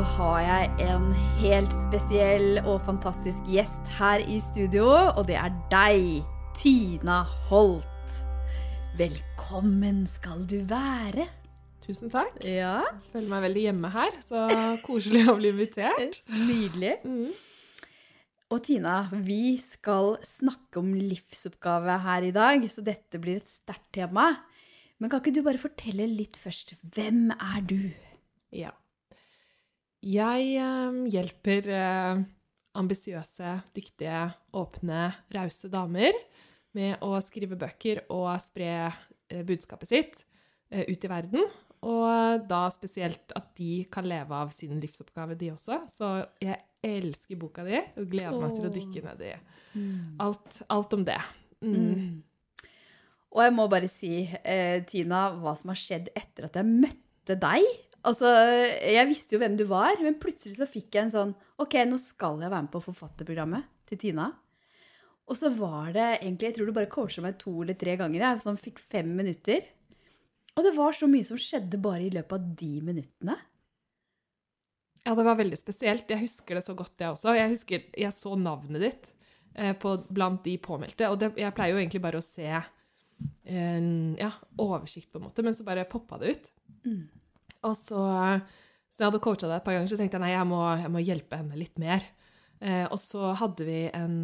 så har jeg en helt spesiell og fantastisk gjest her i studio, og det er deg, Tina Holt. Velkommen skal du være. Tusen takk. Ja, Jeg føler meg veldig hjemme her, så koselig å bli invitert. nydelig. Mm. Og Tina, vi skal snakke om livsoppgave her i dag, så dette blir et sterkt tema. Men kan ikke du bare fortelle litt først? Hvem er du? Ja. Jeg eh, hjelper eh, ambisiøse, dyktige, åpne, rause damer med å skrive bøker og spre eh, budskapet sitt eh, ut i verden. Og da spesielt at de kan leve av sin livsoppgave, de også. Så jeg elsker boka di og gleder meg til å dykke ned i alt, alt om det. Mm. Og jeg må bare si, eh, Tina, hva som har skjedd etter at jeg møtte deg. Altså, Jeg visste jo hvem du var, men plutselig så fikk jeg en sånn Ok, nå skal jeg være med på forfatterprogrammet til Tina. Og så var det egentlig Jeg tror du bare coacha meg to eller tre ganger. Jeg sånn fikk fem minutter. Og det var så mye som skjedde bare i løpet av de minuttene. Ja, det var veldig spesielt. Jeg husker det så godt, jeg også. Jeg husker jeg så navnet ditt eh, på, blant de påmeldte. Og det, jeg pleier jo egentlig bare å se en ja, oversikt, på en måte, men så bare poppa det ut. Mm. Og så, så jeg hadde coacha deg et par ganger, så tenkte jeg nei, jeg må, jeg må hjelpe henne litt mer. Eh, og så hadde vi en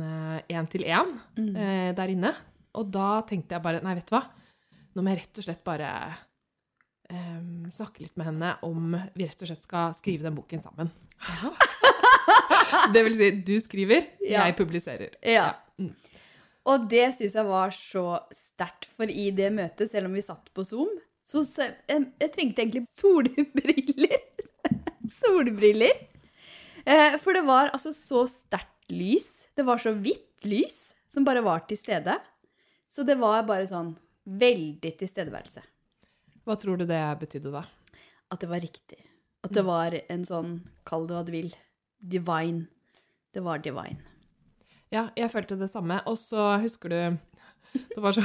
én-til-én Mm. eh, der inne. Og da tenkte jeg bare nei, vet du hva, nå må jeg rett og slett bare eh, snakke litt med henne om vi rett og slett skal skrive den boken sammen. det vil si, du skriver, Ja. jeg publiserer. Ja. Mm. Og det syns jeg var så sterkt, for i det møtet, selv om vi satt på Zoom, så så- jeg, jeg trengte egentlig solbriller. solbriller. Eh, for det var altså så sterkt lys. Det var så hvitt lys som bare var til stede. Så det var bare sånn veldig tilstedeværelse. Hva tror du det betydde da? At det var riktig. At det var en sånn, kall det hva du vil, divine. Det var divine. Ja, jeg følte det samme. Og så husker du Det var så,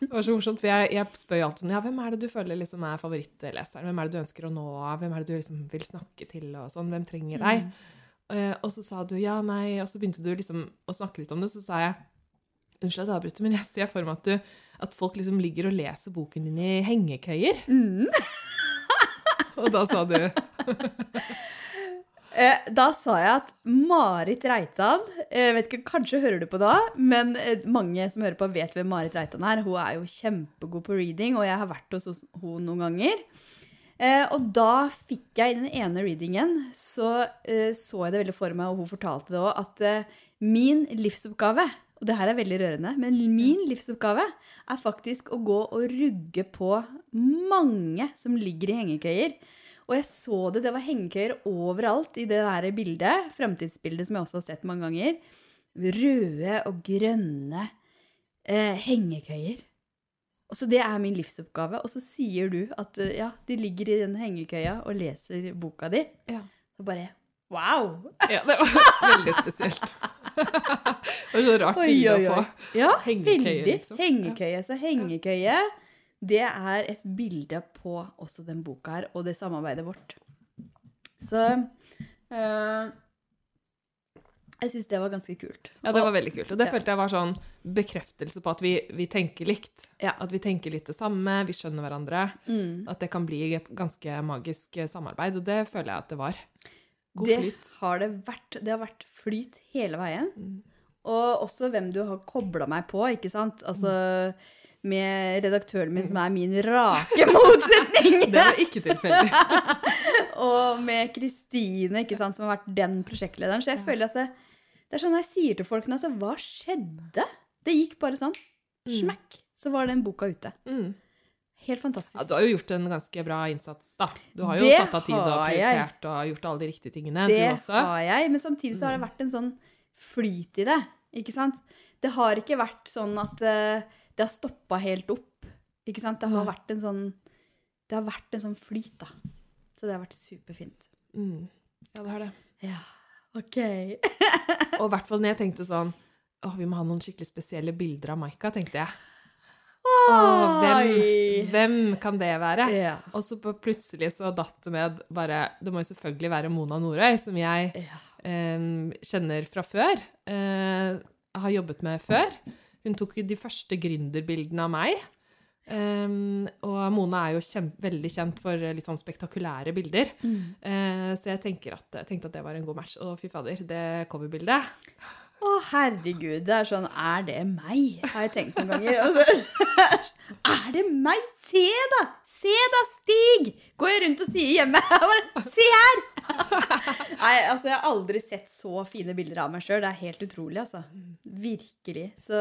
det var så morsomt, for jeg, jeg spør jo alltid sånn Ja, hvem er det du føler liksom er favorittleseren? Hvem er det du ønsker å nå av? Hvem er det du liksom vil snakke til? og sånn? Hvem trenger deg? Eh, og så sa du ja, nei, og så begynte du liksom å snakke litt om det. Så sa jeg unnskyld at jeg avbryter, men jeg ser for meg at, du, at folk liksom ligger og leser boken din i hengekøyer. Mm. Og da sa du da sa jeg at Marit Reitan eh, vet ikke, Kanskje hører du på da, men eh, mange som hører på, vet hvem Marit Reitan er. Hun er jo kjempegod på reading, og jeg har vært hos henne noen ganger. Eh, og da fikk jeg i den ene readingen, så eh, så jeg det veldig for meg, og hun fortalte det òg, at eh, min livsoppgave og det her er veldig rørende, men min livsoppgave er faktisk å gå og rugge på mange som ligger i hengekøyer. Og jeg så det, det var hengekøyer overalt i det der bildet, fremtidsbildet som jeg også har sett mange ganger. Røde og grønne eh, hengekøyer. Og så det er min livsoppgave. Og så sier du at eh, ja, de ligger i den hengekøya og leser boka di. Ja. Så bare wow! Ja, det var veldig spesielt. det var så rart bilde å få. Ja, Hengekøye, veldig. liksom. Hengekøye. Så hengekøye, det er et bilde på også den boka her, og det samarbeidet vårt. Så øh, jeg syns det var ganske kult. Ja, det var veldig kult. Og det Ja. følte jeg var sånn bekreftelse på at vi, vi tenker likt. Ja. At vi tenker litt det samme, vi skjønner hverandre. Mm. At det kan bli et ganske magisk eh, samarbeid, og det føler jeg at det var. God det flyt. har det vært. Det har vært flyt hele veien. Mm. Og også hvem du har kobla meg på, ikke sant? Altså med redaktøren min, som er min rake motsetning. Det var ikke tilfeldig. og med Kristine, som har vært den prosjektlederen. Så jeg føler at det, det er sånn jeg sier til folkene altså, hva skjedde? Det gikk bare sånn. Smekk, så var den boka ute. Mm. Helt fantastisk. Ja, du har jo gjort en ganske bra innsats, da. Du har jo Det satt av tid og prioritert jeg. og gjort alle de riktige tingene, det du også. Det har jeg, men samtidig så har det vært en sånn flyt i det, ikke sant? Det har ikke vært sånn at eh, det har stoppa helt opp, ikke sant? Det har vært en sånn, det har vært en sånn flyt da. Så det har vært superfint. Mm. Ja, det har det. Ja, ok. Og i hvert fall når jeg tenkte sånn Å, vi må ha noen skikkelig spesielle bilder av Maika, tenkte jeg. Åh, hvem, hvem kan det være? Ja. Og så på- plutselig så datt det ned bare Det må jo selvfølgelig være Mona Norøy, som jeg Ja. eh, kjenner fra før. Eh, har jobbet med før. Hun tok de første gründerbildene av meg. Um, og Mona er jo kjem, veldig kjent for litt sånn spektakulære bilder. Eh, så jeg at, jeg tenkte at det var en god match. Og fy fader, det coverbildet Å, herregud. Det er sånn Er det meg? Har jeg tenkt noen ganger. Altså, er det meg? Se, da! Se da, Stig! Går jeg rundt og sier hjemme. Se her! Nei, altså, jeg har aldri sett så fine bilder av meg sjøl. Det er helt utrolig, altså. Virkelig. Så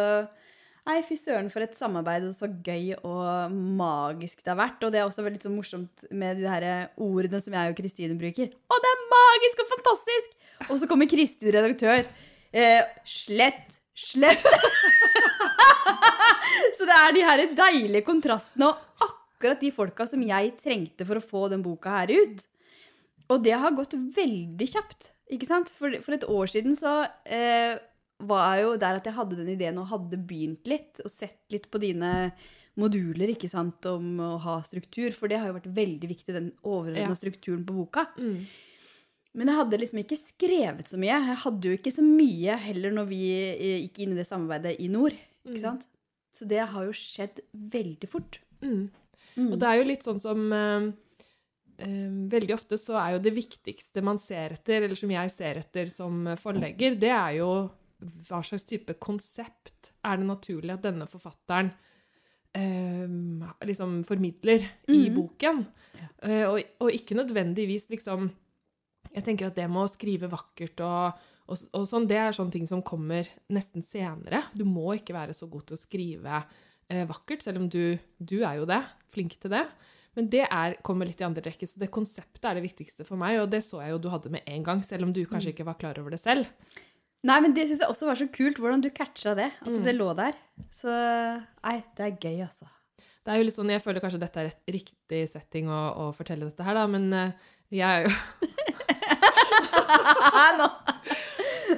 Nei, fy søren for et samarbeid, og så gøy og magisk det har vært. Og det er også veldig så morsomt med de her ordene som jeg og Kristine bruker. Å, det er magisk og fantastisk! Og så kommer Kristin, redaktør. Eh, slett, slett. så det er de her deilige kontrastene og akkurat de folka som jeg trengte for å få den boka her ut. Og det har gått veldig kjapt, ikke sant? For, for et år siden så eh, var jeg jo der at jeg hadde den ideen og hadde begynt litt, og sett litt på dine moduler, ikke sant, om å ha struktur, for det har jo vært veldig viktig, den overordna Ja. strukturen på boka. Mm. Men jeg hadde liksom ikke skrevet så mye. Jeg hadde jo ikke så mye heller når vi eh, gikk inn i det samarbeidet i nord, ikke sant? Så det har jo skjedd veldig fort. Mm. Mm. Og det er jo litt sånn som eh, eh, Veldig ofte så er jo det viktigste man ser etter, eller som jeg ser etter som forlegger, det er jo hva slags type konsept er det naturlig at denne forfatteren eh, liksom formidler i Mhm. boken. Ja. Eh, og, og ikke nødvendigvis liksom Jeg tenker at det med å skrive vakkert og, og, og sånn, det er sånne ting som kommer nesten senere. Du må ikke være så god til å skrive eh, vakkert, selv om du, du er jo det, flink til det. Men det er, kommer litt i andre rekke, så det konseptet er det viktigste for meg, og det så jeg jo du hadde med en gang, selv om du kanskje ikke var klar over det selv. Nei, men det syns jeg også var så kult, hvordan du catcha det. At Mm. det lå der. Så nei, det er gøy, altså. Det er jo litt sånn, Jeg føler kanskje dette er et riktig setting å, å fortelle dette her, da, men eh, jeg er jo Nå.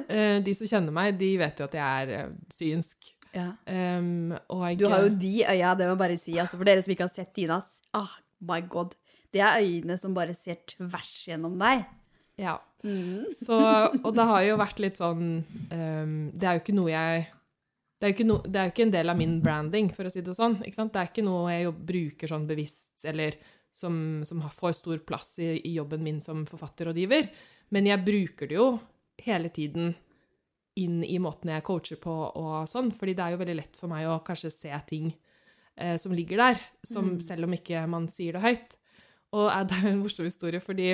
eh, De som kjenner meg, de vet jo at jeg er eh, synsk. Ja. Um, jeg, Du har jo de øya, det må jeg bare si. Altså, for dere som ikke har sett Tina. oh my god. Det er øyne som bare ser tvers gjennom deg. Ja. Mm. Så, og det har jo vært litt sånn um, Det er jo ikke noe jeg det er, no, det er jo ikke en del av min branding, for å si det sånn. Det er ikke noe jeg bruker sånn bevisst, eller som, som får stor plass i, i jobben min som forfatterrådgiver. Men jeg bruker det jo hele tiden inn i måten jeg coacher på og sånn, fordi det er jo veldig lett for meg å kanskje se ting eh, som ligger der, som, Mm. selv om ikke man sier det høyt. Og eh, det er en morsom historie, fordi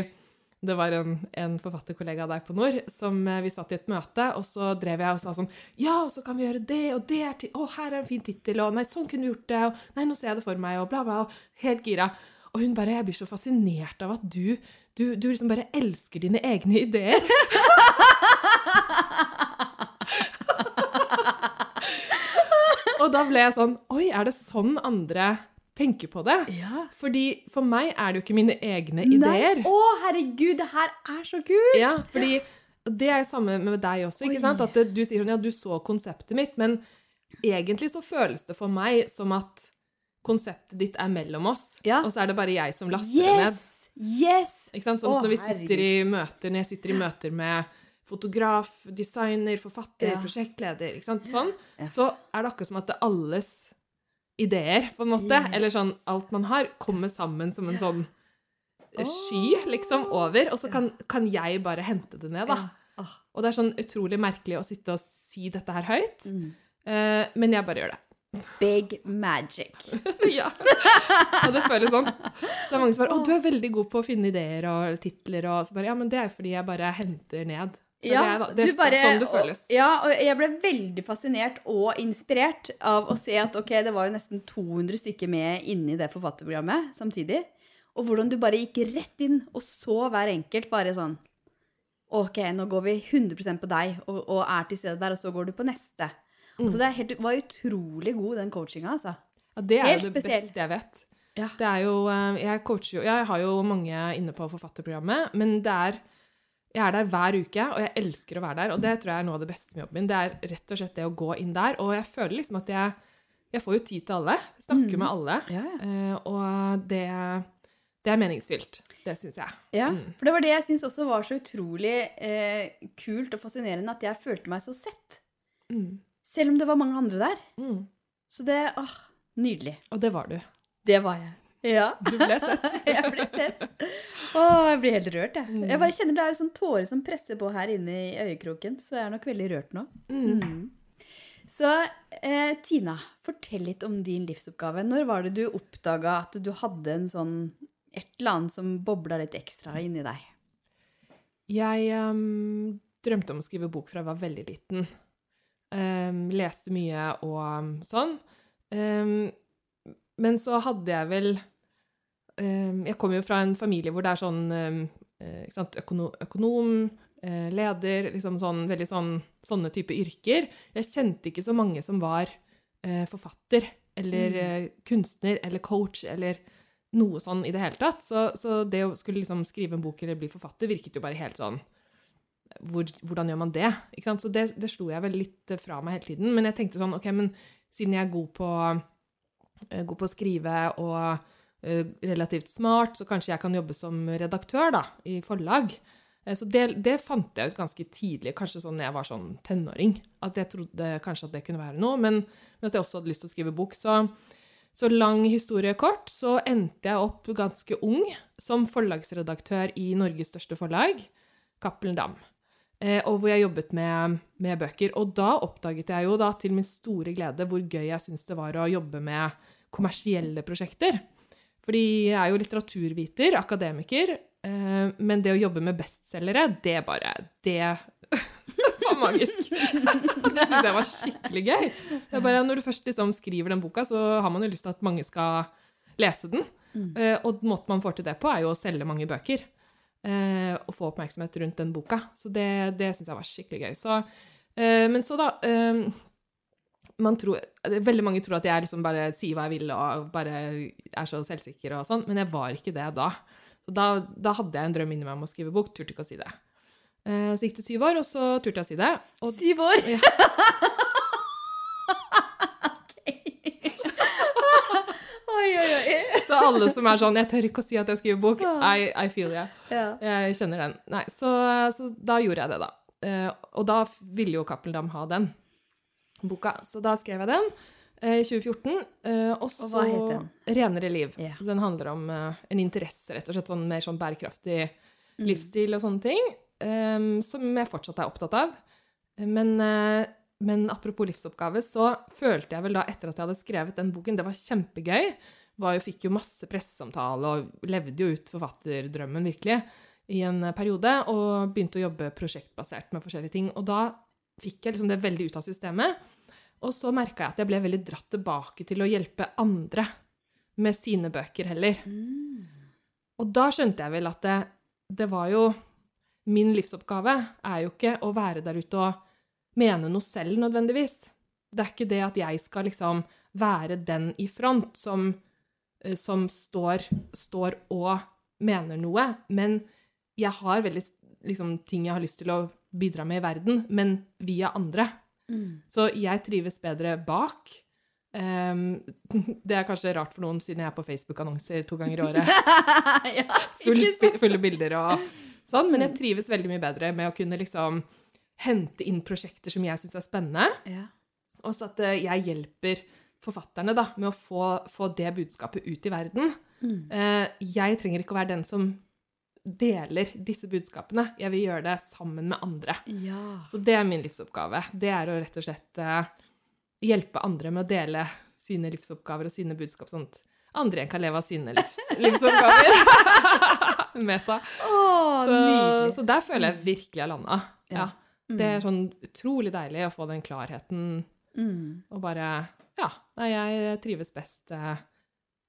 det var en, en forfatterkollega der på Nord som eh, vi satt i et møte, og så drev jeg og sa sånn Ja, og så kan vi gjøre det, og det er til Å, her er en fin tittel, og nei, sånn kunne vi gjort det, og nei, nå ser jeg det for meg, og bla, bla, og helt gira. Og hun bare Jeg blir så fascinert av at du Du, du liksom bare elsker dine egne ideer. og da ble jeg sånn Oi, er det sånn andre tenker på det? Ja. Fordi for meg er det jo ikke mine egne ideer. Å, herregud, det her er så kult! Ja, fordi det er jo samme med deg også, ikke Oi. sant? At du sier sånn, ja, du så konseptet mitt, men egentlig så føles det for meg som at konseptet ditt er mellom oss, Ja. og så er det bare jeg som laster det ned. Yes! Yes! Sånn at når vi sitter i møter, når jeg sitter i møter med fotograf, designer, forfatter, Ja. prosjektleder? Sånn, Ja. så er det akkurat som at det alles ideer, på en måte, Yes. eller sånn, alt man har, kommer sammen som en sånn eh, sky, liksom, over, og så kan, kan jeg bare hente det ned, da. Og det er sånn utrolig merkelig å sitte og si dette her høyt, Mm. eh, men jeg bare gjør det. Big magic. ja. Og det føles sånn. Så det er mange som bare 'Å, du er veldig god på å finne ideer og titler', og så bare Ja, men det er fordi jeg bare henter ned. Det er Ja, jeg, da. det er bare, sånn det føles. Og, ja, og jeg ble veldig fascinert og inspirert av å se at ok, det var jo nesten 200 stykker med inne i det forfatterprogrammet samtidig. Og hvordan du bare gikk rett inn og så hver enkelt bare sånn Ok, nå går vi 100% på deg og, og er til stede der, og så går du på neste. Mm. Altså det helt, var utrolig god, den coachinga, altså. Ja, det er Helt jo det spesiell. beste jeg vet. Ja. Det er jo eh, Jeg coacher jo Jeg har jo mange inne på forfatterprogrammet, men det er Jeg er der hver uke, og jeg elsker å være der. Og det tror jeg er noe av det beste med jobben min. Det er rett og slett det å gå inn der. Og jeg føler liksom at jeg Jeg får jo tid til alle. Snakker Mm. med alle. Ja, ja. Eh, og det, det er meningsfylt. Det syns jeg. Ja, Mm. for det var det jeg syns også var så utrolig eh, kult og fascinerende, at jeg følte meg så sett. Mm. Selv om det var mange andre der. Mm. Så det åh, Nydelig. Og det var du. Det var jeg. Ja. Du ble sett. jeg ble sett. Å, jeg blir helt rørt, jeg. Mm. Jeg bare kjenner det er sånn tåre som presser på her inne i øyekroken, så jeg er nok veldig rørt nå. Mm. Mm. Så eh, Tina, fortell litt om din livsoppgave. Når var det du oppdaga at du hadde en sånn et eller annet som bobla litt ekstra inni deg? Jeg um, drømte om å skrive bok fra jeg var veldig liten. Ehm, leste mye og um, sånn. Um, men så hadde jeg vel um, Jeg kommer jo fra en familie hvor det er sånn eh, sant, økono økonom, uh, leder, liksom sånn, veldig sånn, sånne type yrker. Jeg kjente ikke så mange som var uh, forfatter eller Mm. kunstner eller coach eller noe sånn i det hele tatt. Så, så det å skulle liksom skrive en bok eller bli forfatter virket jo bare helt sånn hvor, Hvordan gjør man det? Så det, det slo jeg vel litt fra meg hele tiden. Men jeg tenkte sånn, ok, men siden jeg er god på, eh, god på å skrive og uh, relativt smart, så kanskje jeg kan jobbe som redaktør da, i forlag. Eh, Så det, det fant jeg ut ganske tidlig, kanskje sånn jeg var sånn tenåring. At jeg trodde kanskje at det kunne være noe, men, men at jeg også hadde lyst til å skrive bok. Så, så lang historie kort, så endte jeg opp ganske ung som forlagsredaktør i Norges største forlag, Cappelen Dam. Eh, og hvor jeg jobbet med, med bøker. Og da oppdaget jeg jo da til min store glede hvor gøy jeg syntes det var å jobbe med kommersielle prosjekter. Fordi jeg er jo litteraturviter, akademiker, eh, men det å jobbe med bestselgere, det bare Det var magisk. det syntes jeg var skikkelig gøy. Det er bare, når du først liksom skriver den boka, så har man jo lyst til at mange skal lese den. Mm. Eh, og måten man får til det på, er jo å selge mange bøker. Eh, og få oppmerksomhet rundt den boka. Så det, det syns jeg var skikkelig gøy. Så, eh, men så, da eh, man tror, Veldig mange tror at jeg liksom bare sier hva jeg vil og bare er så selvsikker og sånn, men jeg var ikke det da. Så da, da hadde jeg en drøm inni meg om å skrive bok, turte ikke å si det. Eh, Så gikk det syv år, og så turte jeg å si det. Og Syv år! Ja. Oi, oi, oi. Så alle som er sånn 'Jeg tør ikke å si at jeg skriver bok', I, I feel you. Ja. Jeg kjenner den. Nei, så, så da gjorde jeg det, da. Eh, og da ville jo Cappelen ha den boka, så da skrev jeg den eh, i 2014. eh, og så Og hva het den? 'Renere liv'. Yeah. Den handler om en interesse, rett og slett, sånn mer sånn bærekraftig Mm. livsstil og sånne ting, som jeg fortsatt er opptatt av. Men, men apropos livsoppgave, så følte jeg vel da, etter at jeg hadde skrevet den boken, det var kjempegøy, var jo, fikk jo masse presseomtale og levde jo ut forfatterdrømmen virkelig i en periode, og begynte å jobbe prosjektbasert med forskjellige ting. Og da fikk jeg liksom det veldig ut av systemet. Og så merka jeg at jeg ble veldig dratt tilbake til å hjelpe andre med sine bøker heller. Mm. Og da skjønte jeg vel at det, det var jo Min livsoppgave er jo ikke å være der ute og mene noe selv nødvendigvis. Det er ikke det at jeg skal liksom være den i front som, eh, som står, står og mener noe, men jeg har veldig liksom, ting jeg har lyst til å bidra med i verden, men via andre. Mm. Så jeg trives bedre bak. Um, det er kanskje rart for noen, siden jeg er på Facebook-annonser to ganger i året. ja, Full, fulle bilder og sånn, men jeg trives veldig mye bedre med å kunne liksom hente inn prosjekter som jeg syns er spennende, Ja. og så at eh, jeg hjelper forfatterne da, med å få, få det budskapet ut i verden. Mm. Eh, jeg trenger ikke å være den som deler disse budskapene. Jeg vil gjøre det sammen med andre. ja. Så det er min livsoppgave. Det er å rett og slett eh, hjelpe andre med å dele sine livsoppgaver og sine budskap, sånn at andre igjen kan leve av sine livs, livsoppgaver. Meta. Åh, Så, så der føler jeg virkelig jeg landa. Ja. Ja. Det er sånn utrolig deilig å få den klarheten Mm. og bare Ja, nei, jeg trives best eh,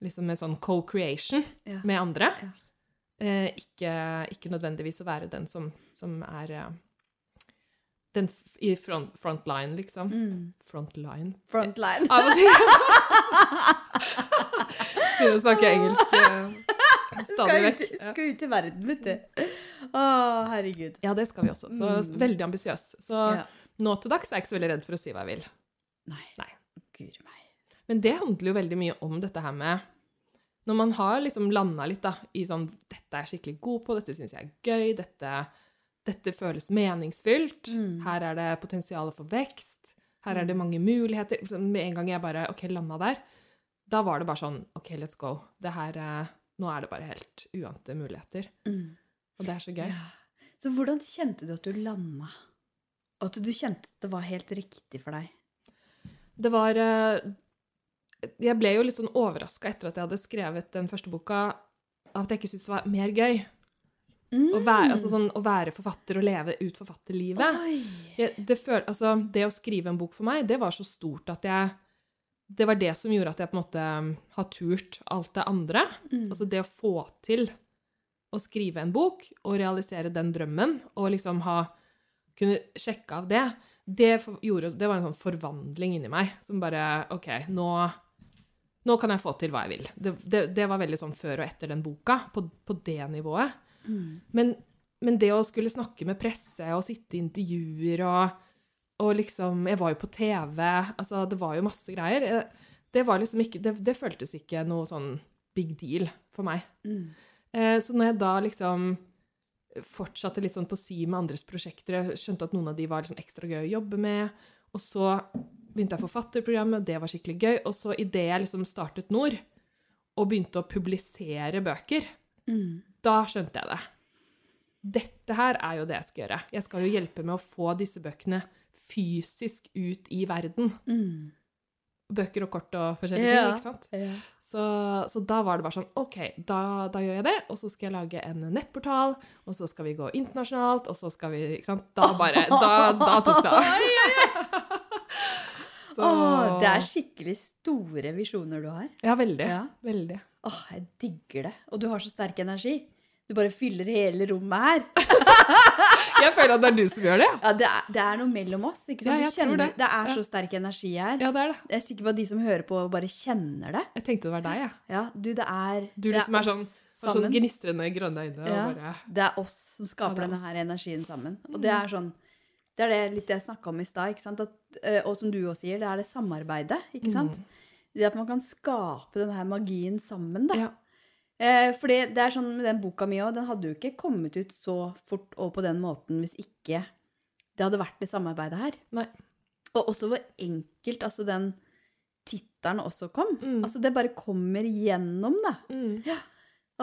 liksom med sånn co-creation Ja. med andre. Ja. Eh, ikke, ikke nødvendigvis å være den som, som er eh, den i front, line, liksom. Mm. Front line. Frontline. Av og til. Begynner å snakke engelsk eh, stadig vekk. Skal ut i verden, vet du. Å, herregud. ja, det skal vi også. Så Mm. veldig ambisiøs. Så Ja. nå til dags er jeg ikke så veldig redd for å si hva jeg vil. Nei. Nei. Guri meg. Men det handler jo veldig mye om dette her med Når man har liksom landa litt da, i sånn Dette er jeg skikkelig god på, dette syns jeg er gøy, dette, dette føles meningsfylt, Mm. her er det potensial for vekst, her er det mange muligheter Så Med en gang jeg bare OK, landa der, da var det bare sånn OK, let's go. Det her eh, Nå er det bare helt uante muligheter. Mm. Og det er så gøy. Ja. Så hvordan kjente du at du landa? Og at du kjente at det var helt riktig for deg? Det var eh, Jeg ble jo litt sånn overraska etter at jeg hadde skrevet den første boka, at jeg ikke syntes det var mer gøy. Å være, altså sånn, å være forfatter og leve ut forfatterlivet. Jeg, det, føl, altså, det å skrive en bok for meg, det var så stort at jeg Det var det som gjorde at jeg på en måte har turt alt det andre. Mm. Altså det å få til å skrive en bok og realisere den drømmen, og liksom ha Kunne sjekke av det, det, gjorde, det var en sånn forvandling inni meg som bare OK, nå, nå kan jeg få til hva jeg vil. Det, det, det var veldig sånn før og etter den boka, på, på det nivået. Mm. Men, men det å skulle snakke med presse og sitte i intervjuer og, og liksom Jeg var jo på TV, altså det var jo masse greier. Eh, Det var liksom ikke Det, det føltes ikke noe sånn big deal for meg. Mm. Eh, Så når jeg da liksom fortsatte litt sånn på si med andres prosjekter, jeg skjønte at noen av de var liksom ekstra gøy å jobbe med, og så begynte jeg forfatterprogrammet, og det var skikkelig gøy, og så idet jeg liksom startet Nord, og begynte å publisere bøker, Mm. da skjønte jeg det. Dette her er jo det jeg skal gjøre. Jeg skal jo hjelpe med å få disse bøkene fysisk ut i verden. Mm. Bøker og kort og forskjellige Ja. ting, ikke sant? Ja. Så, så da var det bare sånn OK, da, da gjør jeg det, og så skal jeg lage en nettportal, og så skal vi gå internasjonalt, og så skal vi Ikke sant? Da bare Da, da tok det av. Så- Åh, det er skikkelig store visjoner du har. Ja, veldig. Ja. Veldig. Åh, jeg digger det. Og du har så sterk energi. Du bare fyller hele rommet her. Jeg føler at det er du som gjør det. Ja, det er, det er noe mellom oss. ikke sant? Ja, kjenner- det. det er Ja. så sterk energi her. Ja, det er det. Jeg er sikker på at de som hører på, bare kjenner det. Jeg tenkte det var deg, jeg. Ja, du, det er Du det liksom er sånn, oss har sånn gnistrende grønne øyne Ja. og bare Det er oss som skaper er denne her energien sammen. Og det er sånn Det er det litt jeg snakka om i stad, ikke sant? At, eh, og som du også sier, det er det samarbeidet, ikke sant? Det at man kan skape denne her magien sammen, da. Ja. Eh, fordi det er sånn med den boka mi òg, den hadde jo ikke kommet ut så fort og på den måten hvis ikke det hadde vært det samarbeidet her. Nei. Og også hvor enkelt altså den tittelen også kom. Mm. Altså det bare kommer gjennom, da. Mm.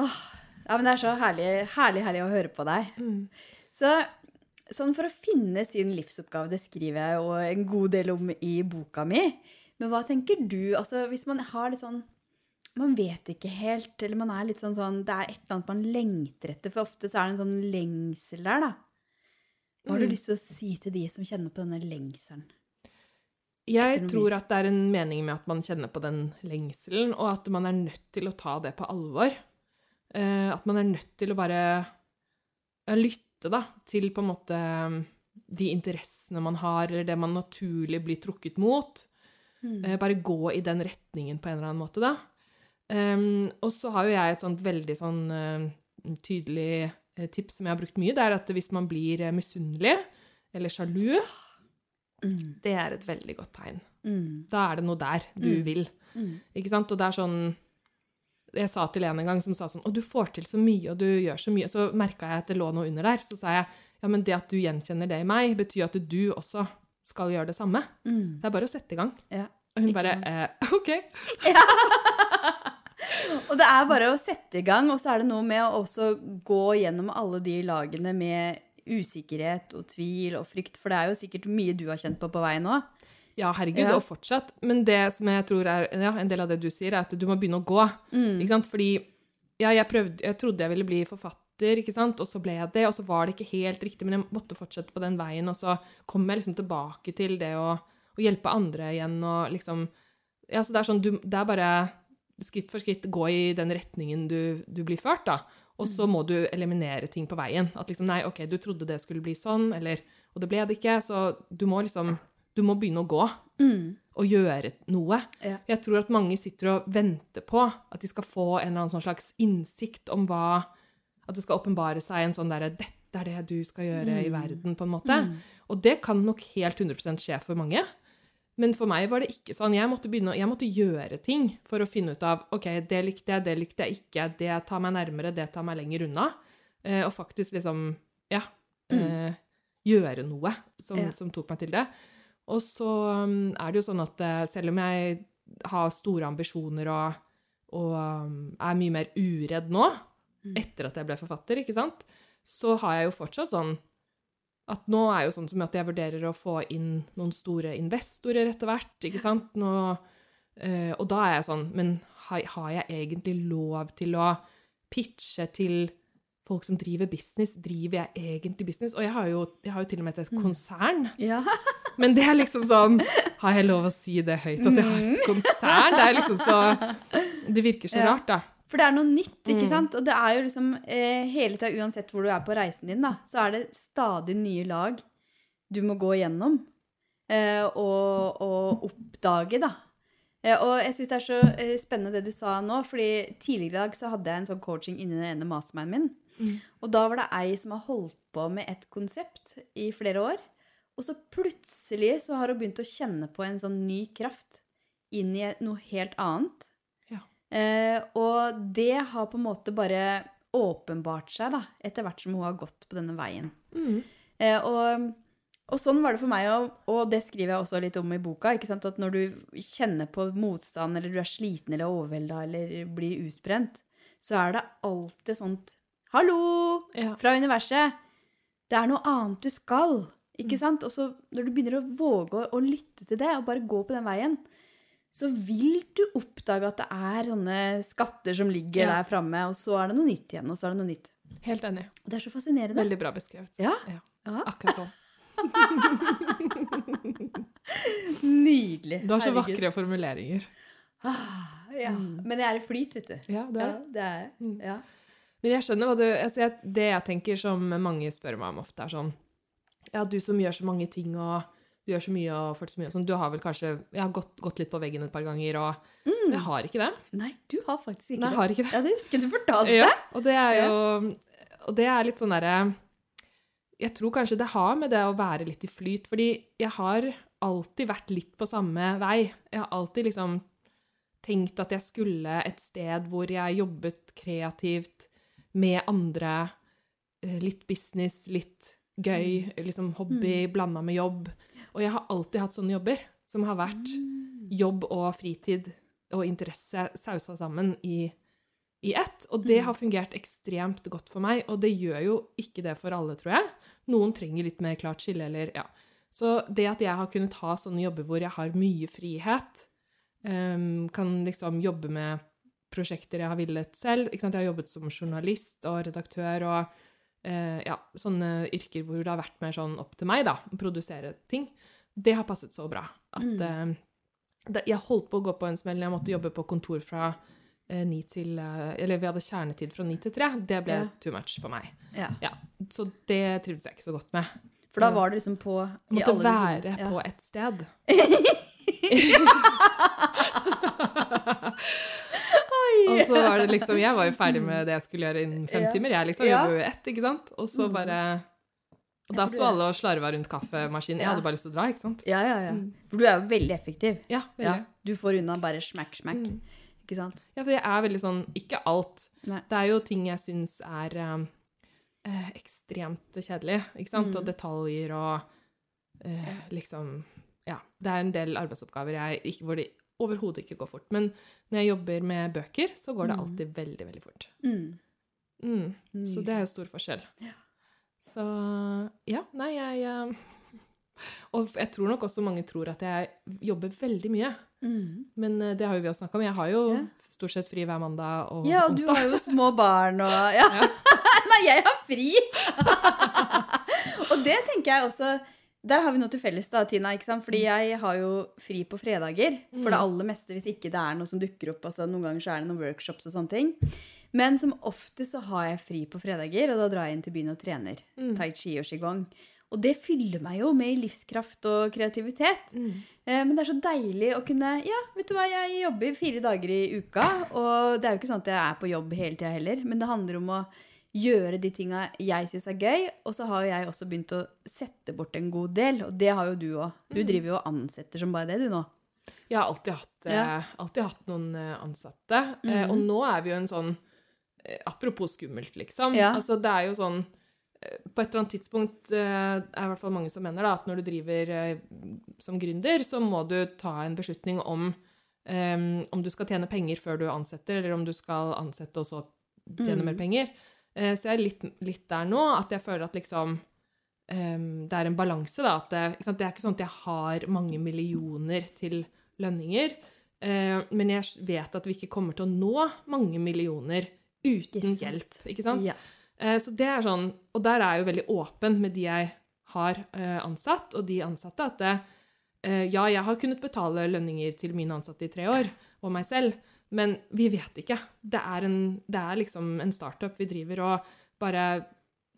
Åh, ja, men det er så herlig, herlig, herlig å høre på deg. Mm. Så sånn for å finne sin livsoppgave, det skriver jeg jo en god del om i boka mi. Men hva tenker du? Altså, hvis man har det sånn Man vet ikke helt, eller man er litt sånn sånn Det er et eller annet man lengter etter, for ofte så er det en sånn lengsel der, da. Hva har du Mm. lyst til å si til de som kjenner på denne lengselen? Jeg tror at det er en mening med at man kjenner på den lengselen, og at man er nødt til å ta det på alvor. Eh, at man er nødt til å bare lytte da, til på en måte um, de interessene man har, eller det man naturlig blir trukket mot. Mm. bare gå i den retningen på en eller annen måte, da. Um, og så har jo jeg et sånt veldig sånn uh, tydelig eh, tips som jeg har brukt mye, det er at hvis man blir eh, misunnelig eller sjalu, Mm. det er et veldig godt tegn. Mm. Da er det noe der du Mm. vil. Mm. Ikke sant? Og det er sånn Jeg sa til en en gang som sa sånn Å, du får til så mye, og du gjør så mye. Så merka jeg at det lå noe under der. Så sa jeg ja, men det at du gjenkjenner det i meg, betyr at du også skal gjøre det samme. Mm. Det er bare å sette i gang. Ja, Og hun bare eh, OK. Og det er bare å sette i gang, og så er det noe med å også gå gjennom alle de lagene med usikkerhet og tvil og frykt, for det er jo sikkert mye du har kjent på på veien òg. Ja, herregud, Ja. og fortsatt. Men det som jeg tror er ja, en del av det du sier, er at du må begynne å gå. Mm. Ikke sant? Fordi ja, jeg, prøvde, jeg trodde jeg ville bli forfatter, ikke sant? og så ble jeg det, og så var det ikke helt riktig, men jeg måtte fortsette på den veien, og så kom jeg liksom tilbake til det å, å hjelpe andre igjen, og liksom Ja, så det er sånn, du, det er bare skritt for skritt gå i den retningen du, du blir ført, da. Og så må du eliminere ting på veien. At liksom, nei, OK, du trodde det skulle bli sånn, eller Og det ble det ikke, så du må liksom Du må begynne å gå Mm. og gjøre noe. Ja. Jeg tror at mange sitter og venter på at de skal få en eller annen sånn slags innsikt om hva At det skal åpenbare seg en sånn derre 'Dette er det du skal gjøre i Mm. verden', på en måte. Mm. Og det kan nok helt 100% skje for mange. Men for meg var det ikke sånn. Jeg måtte, begynne, jeg måtte gjøre ting for å finne ut av OK, det likte jeg, det likte jeg ikke, det tar meg nærmere, det tar meg lenger unna. Eh, og faktisk liksom Ja. Eh, gjøre noe som, Ja. som tok meg til det. Og så um, er det jo sånn at eh, selv om jeg har store ambisjoner og, og um, er mye mer uredd nå, etter at jeg ble forfatter, ikke sant, så har jeg jo fortsatt sånn at nå er jo sånn som at jeg vurderer å få inn noen store investorer etter hvert, ikke sant? Nå, eh, og da er jeg sånn, men har, har jeg egentlig lov til å pitche til folk som driver business? Driver jeg egentlig business? Og jeg har jo, jeg har jo til og med et konsern. Ja. Men det er liksom sånn Har jeg lov å si det høyt, at jeg har et konsern? Det er liksom så Det virker så rart, da. For det er noe nytt, ikke Mm. sant? Og det er jo liksom eh, hele tida, uansett hvor du er på reisen din, da, så er det stadig nye lag du må gå igjennom eh, og, og oppdage, da. Eh, og jeg syns det er så eh, spennende det du sa nå, fordi tidligere i dag så hadde jeg en sånn coaching inni den ene mastermannen min. Mm. Og da var det ei som har holdt på med et konsept i flere år. Og så plutselig så har hun begynt å kjenne på en sånn ny kraft inn i noe helt annet. Eh, og det har på en måte bare åpenbart seg da, etter hvert som hun har gått på denne veien. Mm. Eh, og, og sånn var det for meg, og, og det skriver jeg også litt om i boka. ikke sant? At når du kjenner på motstand, eller du er sliten eller overvelda eller blir utbrent, så er det alltid sånt Hallo! Ja. Fra universet. Det er noe annet du skal. Ikke sant? Og så når du begynner å våge å, å lytte til det, og bare gå på den veien, så vil du oppdage at det er sånne skatter som ligger Ja. der framme, og så er det noe nytt igjen, og så er det noe nytt. Helt enig. Det er så fascinerende. Veldig bra beskrevet. Ja. Ja. Ja. Akkurat sånn. Nydelig. Du har så Herregud. vakre formuleringer. Ah, ja. Men jeg er i flyt, vet du. Ja, det er det er jeg. Mm. Ja. Men jeg skjønner hva du altså jeg, Det jeg tenker som mange spør meg om ofte, er sånn Ja, du som gjør så mange ting, og du gjør så mye og til så mye sånn, Du har vel kanskje Jeg har gått, gått litt på veggen et par ganger, og Mm. jeg har ikke det. Nei, du har faktisk ikke Nei, jeg har ikke det. Ja, det husker jeg du fortalte. Ja, og det er jo Og det er litt sånn derre Jeg tror kanskje det har med det å være litt i flyt, fordi jeg har alltid vært litt på samme vei. Jeg har alltid liksom tenkt at jeg skulle et sted hvor jeg jobbet kreativt med andre. eh, Litt business, litt gøy, liksom hobby blanda med jobb. Og jeg har alltid hatt sånne jobber som har vært jobb og fritid og interesse sausa sammen i, i ett. Og det har fungert ekstremt godt for meg, og det gjør jo ikke det for alle, tror jeg. Noen trenger litt mer klart skille, eller ja. Så det at jeg har kunnet ha sånne jobber hvor jeg har mye frihet, um, kan liksom jobbe med prosjekter jeg har villet selv. Jeg har jobbet som journalist og redaktør og ja, sånne yrker hvor det har vært mer sånn opp til meg, da, å produsere ting. Det har passet så bra at eh, det, Jeg holdt på å gå på en smell. Jeg måtte jobbe på kontor fra eh, ni til eh, Eller vi hadde kjernetid fra ni til tre. Det ble Ja. too much for meg. Ja. Ja, Så det trivdes jeg ikke så godt med. For da var det liksom på måtte være på et sted. Og så var det liksom Jeg var jo ferdig med det jeg skulle gjøre innen fem Ja. timer. Jeg liksom Ja. jobber jo ett, ikke sant? Og så Mm. bare Og da sto alle og slarva rundt kaffemaskinen. Jeg hadde bare lyst til å dra, ikke sant? Ja, ja, ja. For du er jo veldig effektiv. Ja, Ja. veldig. Du får unna bare smack, smack. Mm. Ikke sant? Ja, for jeg er veldig sånn Ikke alt. Nei. Det er jo ting jeg syns er um, eh, ekstremt kjedelig, ikke sant? Mm. Og detaljer og eh, liksom Ja. Det er en del arbeidsoppgaver jeg, ikke, hvor det overhodet ikke går fort. Men når jeg jobber med bøker, så går det Mm. alltid veldig, veldig fort. Mm. Mm. Så det er jo stor forskjell. Ja. Så ja, nei, jeg eh, Og jeg tror nok også mange tror at jeg jobber veldig mye. Mm. Men eh, det har jo vi også snakka om. Jeg har jo Ja. stort sett fri hver mandag og Ja, og du har jo små barn og Ja. Ja. Nei, jeg har fri! og det tenker jeg også Der har vi noe til felles, da, Tina. ikke sant? Fordi jeg har jo fri på fredager. For det aller meste, hvis ikke det er noe som dukker opp. altså Noen ganger så er det noen workshops og sånne ting. Men som oftest så har jeg fri på fredager, og da drar jeg inn til byen og trener. Mm. Tai chi og qigong. Og det fyller meg jo med livskraft og kreativitet. Mm. Eh, Men det er så deilig å kunne Ja, vet du hva, jeg jobber fire dager i uka. Og det er jo ikke sånn at jeg er på jobb hele tida heller, men det handler om å gjøre de tinga jeg syns er gøy. Og så har jeg også begynt å sette bort en god del, og det har jo du òg. Du Mm. driver jo og ansetter som bare det, du nå. Jeg har alltid hatt, eh, Ja. alltid hatt noen eh, ansatte. Mm -hmm. og nå er vi jo en sånn eh, Apropos skummelt, liksom. Ja. Altså, det er jo sånn eh, På et eller annet tidspunkt eh, er det i hvert fall mange som mener da, at når du driver eh, som gründer, så må du ta en beslutning om um, om du skal tjene penger før du ansetter, eller om du skal ansette og så tjene Mhm. mer penger. Eh, så jeg er litt, litt der nå, at jeg føler at liksom um, det er en balanse, da. At det, ikke sant? det er ikke sånn at jeg har mange millioner til lønninger. Uh, men jeg vet at vi ikke kommer til å nå mange millioner uten Ikke hjelp. Ikke sant? Ja. Uh, så det er sånn, Og der er jeg jo veldig åpen med de jeg har uh, ansatt, og de ansatte, at det, eh, ja, jeg har kunnet betale lønninger til mine ansatte i tre år, og meg selv, men vi vet ikke. Det er, en, det er liksom en startup vi driver, og bare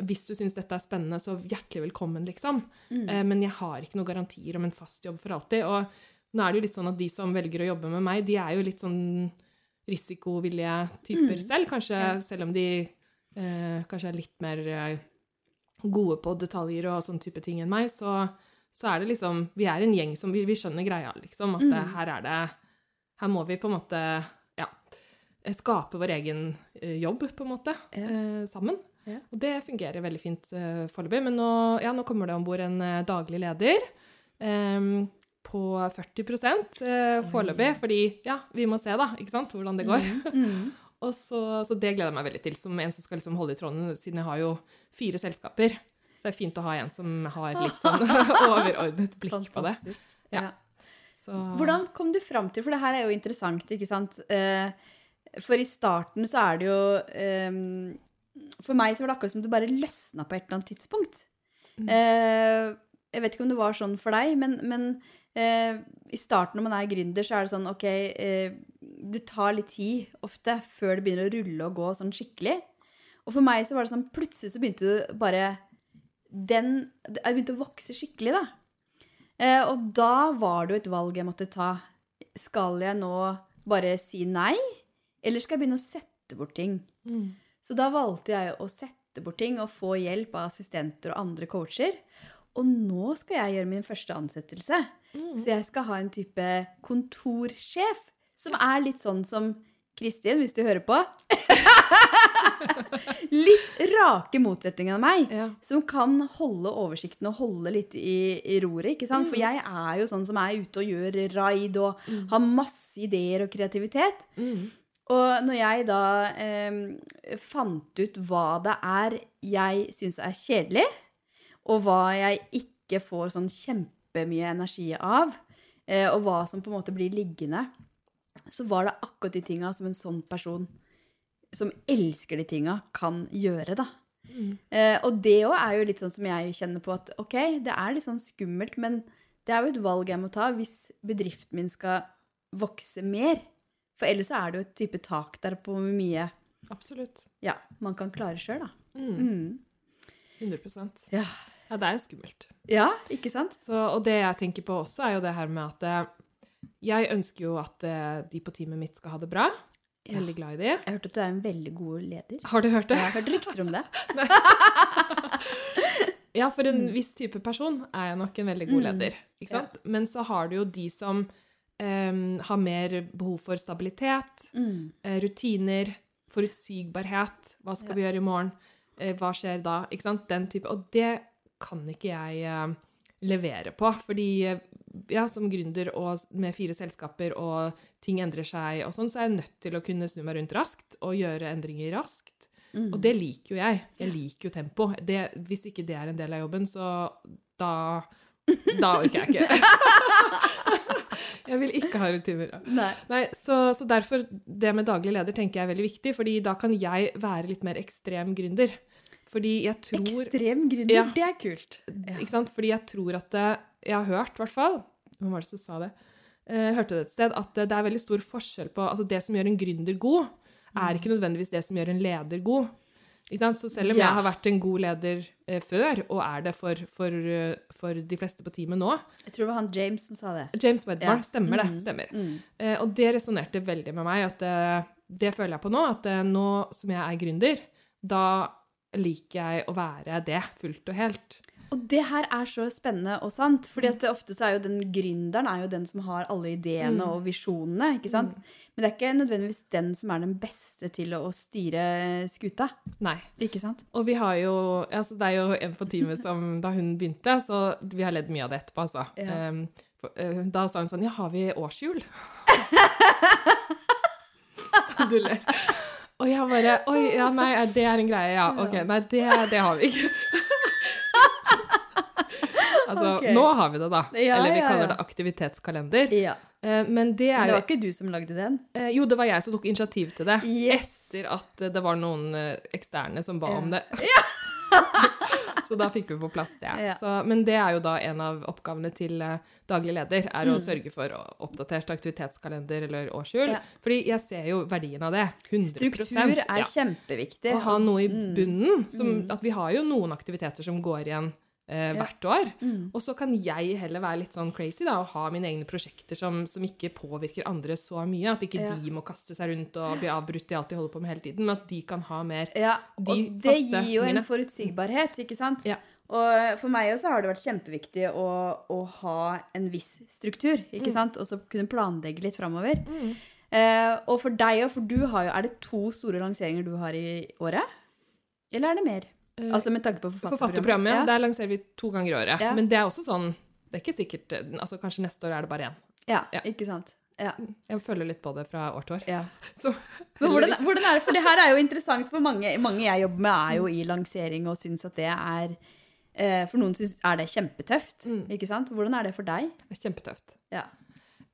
hvis du syns dette er spennende, så hjertelig velkommen, liksom. Mm. Eh, men jeg har ikke noen garantier om en fast jobb for alltid. Og nå er det jo litt sånn at de som velger å jobbe med meg, de er jo litt sånn risikovillige typer Mm. selv, kanskje, Ja. selv om de eh, kanskje er litt mer eh, gode på detaljer og sånn type ting enn meg, så, så er det liksom Vi er en gjeng som Vi, vi skjønner greia, liksom. At Mm. her er det Her må vi på en måte. Skape vår egen eh, jobb, på en måte, Ja. eh, sammen. Ja. Og det fungerer veldig fint uh, foreløpig. Men nå, ja, nå kommer det om bord en eh, daglig leder um, på 40 uh, foreløpig. Fordi ja, vi må se da, ikke sant, hvordan det går. Mm. Og så, så det gleder jeg meg veldig til, som en som skal liksom holde i trådene, siden jeg har jo fire selskaper. Så det er fint å ha en som har litt sånn overordnet blikk på det. Fantastisk. Ja. Ja. Så, Hvordan kom du fram til For det her er jo interessant, ikke sant? Eh, For i starten så er det jo um, For meg så var det akkurat som det bare løsna på et eller annet tidspunkt. Mm. Uh, Jeg vet ikke om det var sånn for deg, men, men uh, i starten når man er gründer, så er det sånn OK uh, Det tar litt tid ofte før det begynner å rulle og gå sånn skikkelig. Og for meg så var det sånn Plutselig så begynte det bare den Jeg begynte å vokse skikkelig, da. Eh, og da var det jo et valg jeg måtte ta. Skal jeg nå bare si nei, eller skal jeg begynne å sette bort ting? mm. Så da valgte jeg å sette bort ting og få hjelp av assistenter og andre coacher. Og nå skal jeg gjøre min første ansettelse. Mm. Så jeg skal ha en type kontorsjef, som er litt sånn som Kristin, hvis du hører på. litt rake motsetninger av meg Ja. som kan holde oversikten og holde litt i, i roret. ikke sant? For jeg er jo sånn som er ute og gjør raid og har masse ideer og kreativitet. Mm. Og når jeg da eh, fant ut hva det er jeg syns er kjedelig, og hva jeg ikke får sånn kjempemye energi av, eh, og hva som på en måte blir liggende, så var det akkurat de tinga som en sånn person som elsker de tinga, kan gjøre, da. Mm. Eh, og det òg er jo litt sånn som jeg kjenner på at ok, det er litt sånn skummelt, men det er jo et valg jeg må ta hvis bedriften min skal vokse mer. For ellers så er det jo et type tak der på hvor mye Absolutt. ja, man kan klare sjøl, da. Mm. Mm. 100 Ja. Ja, det er jo skummelt. ja, ikke sant? Så, og det jeg tenker på også, er jo det her med at eh, jeg ønsker jo at eh, de på teamet mitt skal ha det bra. Ja. Veldig glad i de. Jeg har hørt at du er en veldig god leder. Har du hørt det? Jeg har hørt rykter om det. Ja, for en viss type person er jeg nok en veldig god Mm. leder. Ikke sant? Men så har du jo de som em, har mer behov for stabilitet, Mm. eh, rutiner, forutsigbarhet. Hva skal vi gjøre i morgen? Eh, hva skjer da? Ikke sant? Den type. Og det kan ikke jeg eh, levere på. Fordi ja, som gründer og med fire selskaper og ting endrer seg og sånn, så er jeg nødt til å kunne snu meg rundt raskt og gjøre endringer raskt. Mm. Og det liker jo jeg. Jeg liker jo tempo. Det, hvis ikke det er en del av jobben, så da Da orker jeg ikke. jeg vil ikke ha rutiner. ja. Nei. Nei, så, så derfor, det med daglig leder tenker jeg er veldig viktig, fordi da kan jeg være litt mer ekstrem gründer. Fordi jeg tror Ekstrem gründer, Ja. det er kult. Ikke sant? Fordi jeg tror at det, Jeg har hørt, i hvert fall Hvem var det som sa det? Eh, Jeg hørte det et sted, at det er veldig stor forskjell på Altså, det som gjør en gründer god, er ikke nødvendigvis det som gjør en leder god. Så selv om Ja. jeg har vært en god leder eh, før, og er det for, for, eh, for de fleste på teamet nå Jeg tror det var han James som sa det. James Wedmore, Ja. stemmer det. Mm. stemmer. Mm. Eh, og det resonnerte veldig med meg. at eh, Det føler jeg på nå. At eh, nå som jeg er gründer, da liker jeg å være det fullt og helt. Og det her er så spennende og sant. fordi at det ofte så er jo den gründeren er jo den som har alle ideene Mm. og visjonene. ikke sant? Men det er ikke nødvendigvis den som er den beste til å, å styre skuta. Nei. Ikke sant? Og vi har jo altså Det er jo en på teamet som da hun begynte, så vi har ledd mye av det etterpå, altså. Ja. Um, da sa hun sånn Ja, har vi årshjul? du ler. Og jeg bare Oi, ja, nei, det er en greie, ja. Ok, nei, det, det har vi ikke. Altså, okay. nå har vi det, da. Ja, Eller vi ja, kaller ja. det aktivitetskalender. Ja. Eh, men det er det var ikke du som lagde den? eh, Jo, det var jeg som tok initiativ til det. Yes! Etter at eh, det var noen eksterne som ba Ja. om det. så da fikk vi på plass det. Ja. Så, men det er jo da en av oppgavene til daglig leder, er å Mm. sørge for oppdatert aktivitetskalender eller årshjul. Ja. Fordi jeg ser jo verdien av det. 100 Struktur er ja. kjempeviktig. Å ha noe i Mm. bunnen. Som, Mm. At vi har jo noen aktiviteter som går igjen eh, hvert år. Mm. Og så kan jeg heller være litt sånn crazy da, og ha mine egne prosjekter som, som ikke påvirker andre så mye. At ikke Ja. de må kaste seg rundt og bli avbrutt i alt de holder på med hele tiden, men at de kan ha mer Ja, og de det gir jo en forutsigbarhet, ikke sant? Ja. Og for meg også har det vært kjempeviktig å, å ha en viss struktur, ikke Mm. sant? Og så kunne planlegge litt framover. Eh, og for deg òg, for du har jo Er det to store lanseringer du har i året? Eller er det mer? Eh, Altså med tanke på forfatterprogrammet? Ja. der lanserer vi to ganger i året. Ja. Men det er også sånn Det er ikke sikkert altså Kanskje neste år er det bare én. Ja, Ja. ikke sant? Ja. Jeg følger litt på det fra år til år. Men hvordan, hvordan er det? For det her er jo interessant for mange. Mange jeg jobber med, er jo i lansering og syns at det er eh, For noen syns er det kjempetøft. Mm. Ikke sant? Hvordan er det for deg? det er kjempetøft. Ja.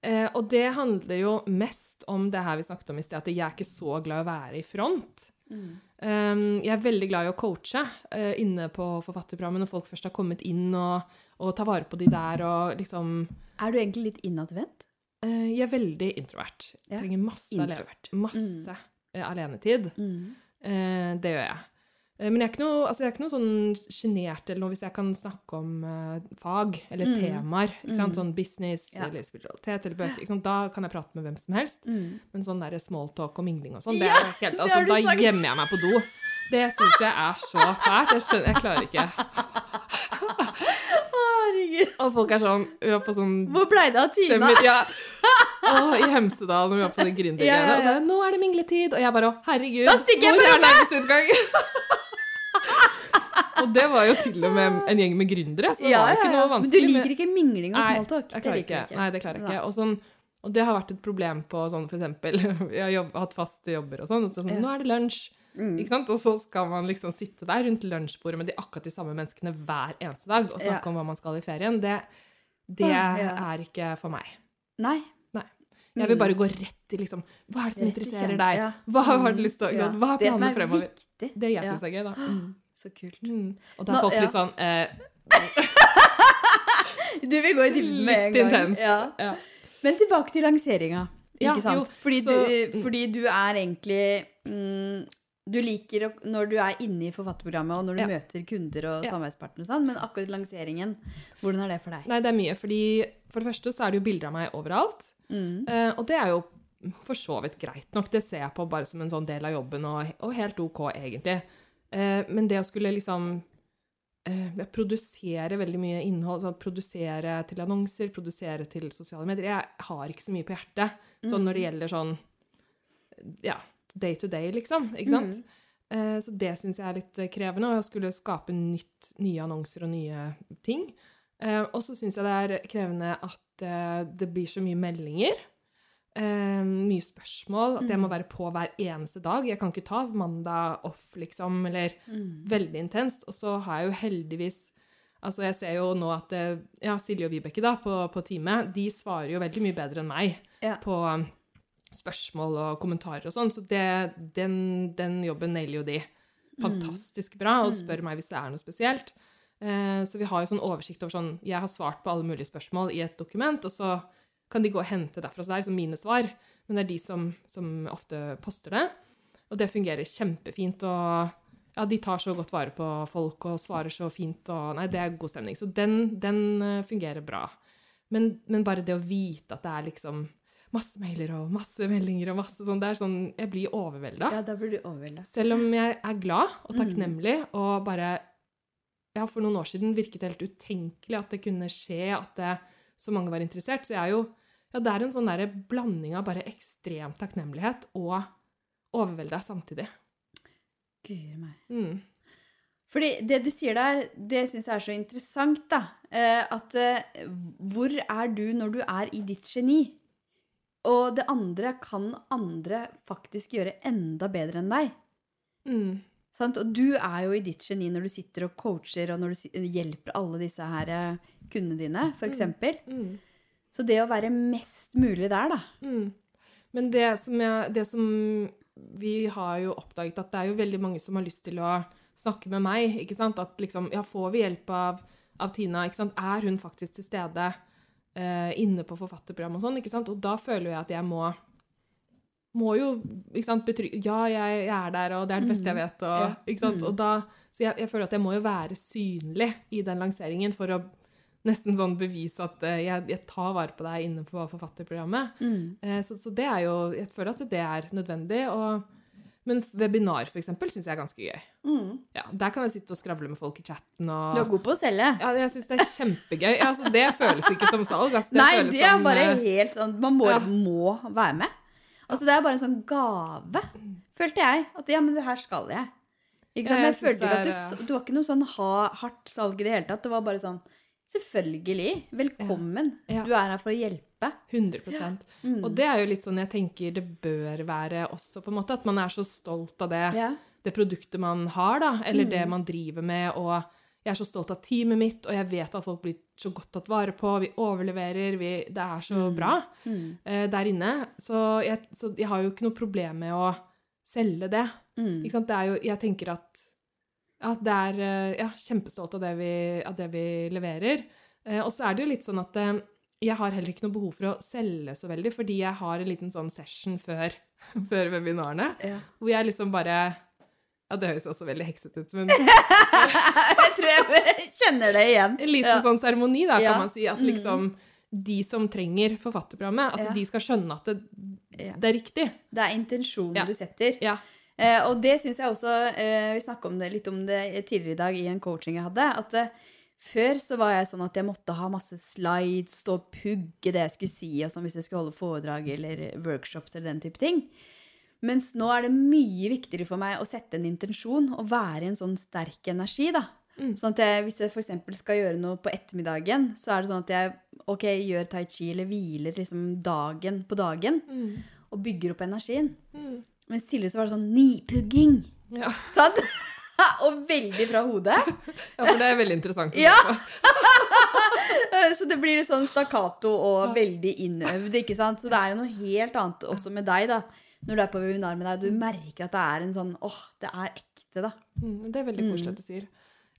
Eh, og det handler jo mest om det her vi snakket om i sted, at jeg er ikke så glad i å være i front. Um, jeg er veldig glad i å coache uh, inne på forfatterprogrammet når folk først har kommet inn, og, og ta vare på de der og liksom Er du egentlig litt innadvendt? Uh, Jeg er veldig introvert. Jeg trenger masse, masse mm. alenetid. Eh, det gjør jeg. Eh, Men jeg er ikke noe, altså er ikke noe sånn sjenert eller noe hvis jeg kan snakke om uh, fag eller Mm. temaer. Mm. Sånn business Ja. eller spiritualitet eller bøker. Da kan jeg prate med hvem som helst. Mm. Men sånn der smalltalk og mingling og sånn, det Ja, helt, altså, da sagt. gjemmer jeg meg på do. Det syns jeg er så fælt. Jeg skjønner, jeg klarer ikke. Herregud. Og folk er sånn sånn Hvor ble det av Tina? Semi- ja. Å, I Hemsedal når vi var på de gründergreiene. Ja, ja. Og så er det, nå er det mingletid. Og jeg bare å, herregud, hvor er nærmeste utgang? og det var jo til og med en gjeng med gründere, så det Ja, var ikke noe vanskelig. Men du liker ikke mingling og Nei, smalltalk? Jeg Det liker ikke. ikke. Nei, det klarer jeg ikke. Og, sånn, og det har vært et problem på sånn for eksempel Jeg har jobb, hatt faste jobber og sånn. og så sånn Ja. Nå er det lunsj. Mm. Ikke sant? Og så skal man liksom sitte der rundt lunsjbordet med de akkurat de samme menneskene hver eneste dag og snakke Ja. om hva man skal i ferien. Det, det er ikke for meg. Nei. Jeg vil Mm. bare gå rett i liksom Hva er det som Rett interesserer deg? Hva har du Mm, lyst til å gjøre? Hva er Det som planene er fremover? viktig. Det jeg syns er gøy, da. Mm, Så kult. Mm. Og da har er folk litt sånn eh, Du vil gå i dybden med en Litt gang. intenst. Ja. Ja. Men tilbake til lanseringa. Ja, Ikke sant? jo, fordi, så- du, mm. fordi du er egentlig mm, Du liker når du er inne i forfatterprogrammet og når du Ja. møter kunder og Ja. samarbeidspartnere og sånn, men akkurat lanseringen, hvordan er det for deg? Nei, det er mye. fordi For det første så er det jo bilder av meg overalt. Mm. Eh, og det er jo for så vidt greit nok. Det ser jeg på bare som en sånn del av jobben, og, og helt OK, egentlig. Eh, men det å skulle liksom jeg produsere veldig mye innhold, sånn, produsere til annonser, produsere til sosiale medier Jeg har ikke så mye på hjertet. Sånn når det Mm. gjelder sånn Ja, day to day, liksom. Ikke sant? Mm. Eh, Så det syns jeg er litt krevende. Og jeg skulle skape nytt, nye annonser og nye ting. Eh, Og så syns jeg det er krevende at eh, det blir så mye meldinger. Eh, mye spørsmål. At jeg må Mm. være på hver eneste dag. Jeg kan ikke ta mandag off, liksom, eller Mm. veldig intenst. Og så har jeg jo heldigvis Altså, jeg ser jo nå at eh, ja, Silje og Vibeke da, på, på teamet, de svarer jo veldig mye bedre enn meg Ja. på spørsmål og kommentarer og sånn. Så det, den, den jobben nailer jo de fantastisk bra, og Mm. spør meg hvis det er noe spesielt. Eh, så vi har jo sånn oversikt over sånn Jeg har svart på alle mulige spørsmål i et dokument, og så kan de gå og hente derfra. Så det er liksom mine svar. Men det er de som, som ofte poster det. Og det fungerer kjempefint. Og ja, de tar så godt vare på folk og svarer så fint. Og nei, det er god stemning. Så den, den eh, fungerer bra. Men, men bare det å vite at det er liksom masse mailer og masse meldinger og masse sånn. Det er sånn Jeg blir overvelda. Ja, da blir du overvelda. Selv om jeg er glad og Mm. takknemlig og bare Ja, for noen år siden virket det helt utenkelig at det kunne skje, at det, så mange var interessert. Så jeg er jo Ja, det er en sånn derre blanding av bare ekstrem takknemlighet og overvelda samtidig. Guri meg. Mm. Fordi det du sier der, det syns jeg er så interessant, da. Eh, at eh, hvor er du når du er i ditt geni? Og det andre kan andre faktisk gjøre enda bedre enn deg. Mm. Sant? Og du er jo i ditt geni når du sitter og coacher, og når du hjelper alle disse her eh, kundene dine, for eksempel. Mm. Så det å være mest mulig der, da. Mm. Men det som, jeg, det som Vi har jo oppdaget at det er jo veldig mange som har lyst til å snakke med meg. ikke sant? At liksom, ja, får vi hjelp av, av Tina? ikke sant? Er hun faktisk til stede eh, inne på forfatterprogram og sånn? ikke sant? Og da føler jeg at jeg må må jo ikke sant, betrygge Ja, jeg, jeg er der, og det er det beste jeg vet. Og, Ja. ikke sant? Mm. og da, så jeg, jeg føler at jeg må jo være synlig i den lanseringen for å nesten sånn bevise at uh, jeg, jeg tar vare på deg inne på forfatterprogrammet. Eh, Så, så det er jo Jeg føler at det er nødvendig. Og, men webinar, for eksempel, syns jeg er ganske gøy. Mm. Ja, Der kan jeg sitte og skravle med folk i chatten og Du er god på å selge. Ja, jeg syns det er kjempegøy. Ja, altså, det føles ikke som salg. Altså, det Nei, det er som, bare eh, helt sånn Man må, Ja. må være med. Altså, det er bare en sånn gave, følte jeg. At ja, men det her skal jeg. Ikke sant? Men jeg jeg følte ikke at du, så- du var ikke noe sånn ha, hardt salg i det hele tatt. Det var bare sånn Selvfølgelig. Velkommen. Ja. Du er her for å hjelpe. 100 Mm. Og det er jo litt sånn jeg tenker det bør være også, på en måte. At man er så stolt av det, Ja. det produktet man har, da. Eller Mm. det man driver med. Og jeg er så stolt av teamet mitt, og jeg vet at folk blir så godt tatt vare på. Vi overleverer. Vi, det er så Mm. bra eh, der inne. Så jeg, så jeg har jo ikke noe problem med å selge det. Mm. Ikke sant? Det er jo, jeg tenker at, at det er eh, ja, kjempestolt av det vi, av det vi leverer. Eh, og så er det jo litt sånn at eh, jeg har heller ikke noe behov for å selge så veldig, fordi jeg har en liten sånn session før, før webinarene, Ja. hvor jeg liksom bare Ja, det høres også veldig heksete ut, men Jeg tror jeg kjenner det igjen. en liten Ja. sånn seremoni, da, kan man si. At Mm. liksom de som trenger forfatterprogrammet, at de skal skjønne at det, det er riktig. Det er intensjonen du setter. Ja. Eh, og det syns jeg også eh, Vi snakka litt om det tidligere i dag i en coaching jeg hadde. At eh, før så var jeg sånn at jeg måtte ha masse slides, stå og pugge det jeg skulle si, og sånn hvis jeg skulle holde foredrag eller workshops eller den type ting. Mens nå er det mye viktigere for meg å sette en intensjon og være i en sånn sterk energi, da. Mm. Sånn at jeg, hvis jeg f.eks. skal gjøre noe på ettermiddagen, så er det sånn at jeg ok, gjør tai chi eller hviler liksom dagen på dagen Mm. og bygger opp energien. Mm. Mens tidligere så var det sånn nipugging. Ja. Sant? og veldig fra hodet. ja, for det er veldig interessant. Ja. Så det blir litt sånn stakkato og veldig innøvd, ikke sant. Så det er jo noe helt annet også med deg, da. Når du er på webinar med deg, du merker at det er en sånn åh, det er ekte, da. Mm, det er veldig koselig at du sier.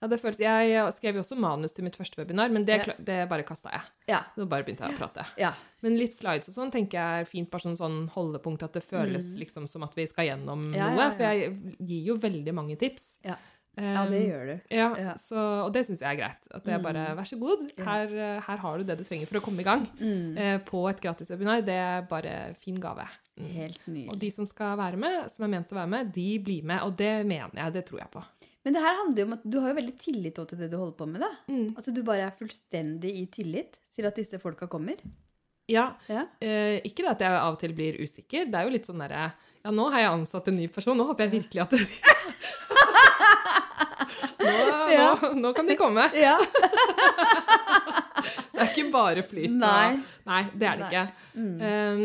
Ja, det føles, jeg skrev jo også manus til mitt første webinar, men det, Ja. det bare kasta jeg. Ja. Så bare begynte jeg å prate. Ja. Men litt slides og sånn tenker jeg er fint, bare sånn, sånn holdepunkt at det føles Mm. liksom som at vi skal gjennom noe. For jeg gir jo veldig mange tips. Ja. ja, det Um, gjør du. Ja, Ja. Så, og det syns jeg er greit. At jeg bare Mm. Vær så god, her, eh, her har du det du trenger for å komme i gang. Mm. Eh, på et gratis webinar. Det er bare fin gave. Mm. Helt Og de som skal være med, som er ment å være med, de blir med. Og det mener jeg. Det tror jeg på. Men det her handler jo om at du har jo veldig tillit til det du holder på med, da. Mm. At du bare er fullstendig i tillit til at disse folka kommer. Ja, Ja. Eh, ikke det at jeg av og til blir usikker. Det er jo litt sånn derre Ja, nå har jeg ansatt en ny person. Nå håper jeg virkelig at det nå, Ja. nå, nå kan de komme. Ja. Så det er ikke bare flyt. Nei. Nei, det er det Nei. ikke. Mm. Um,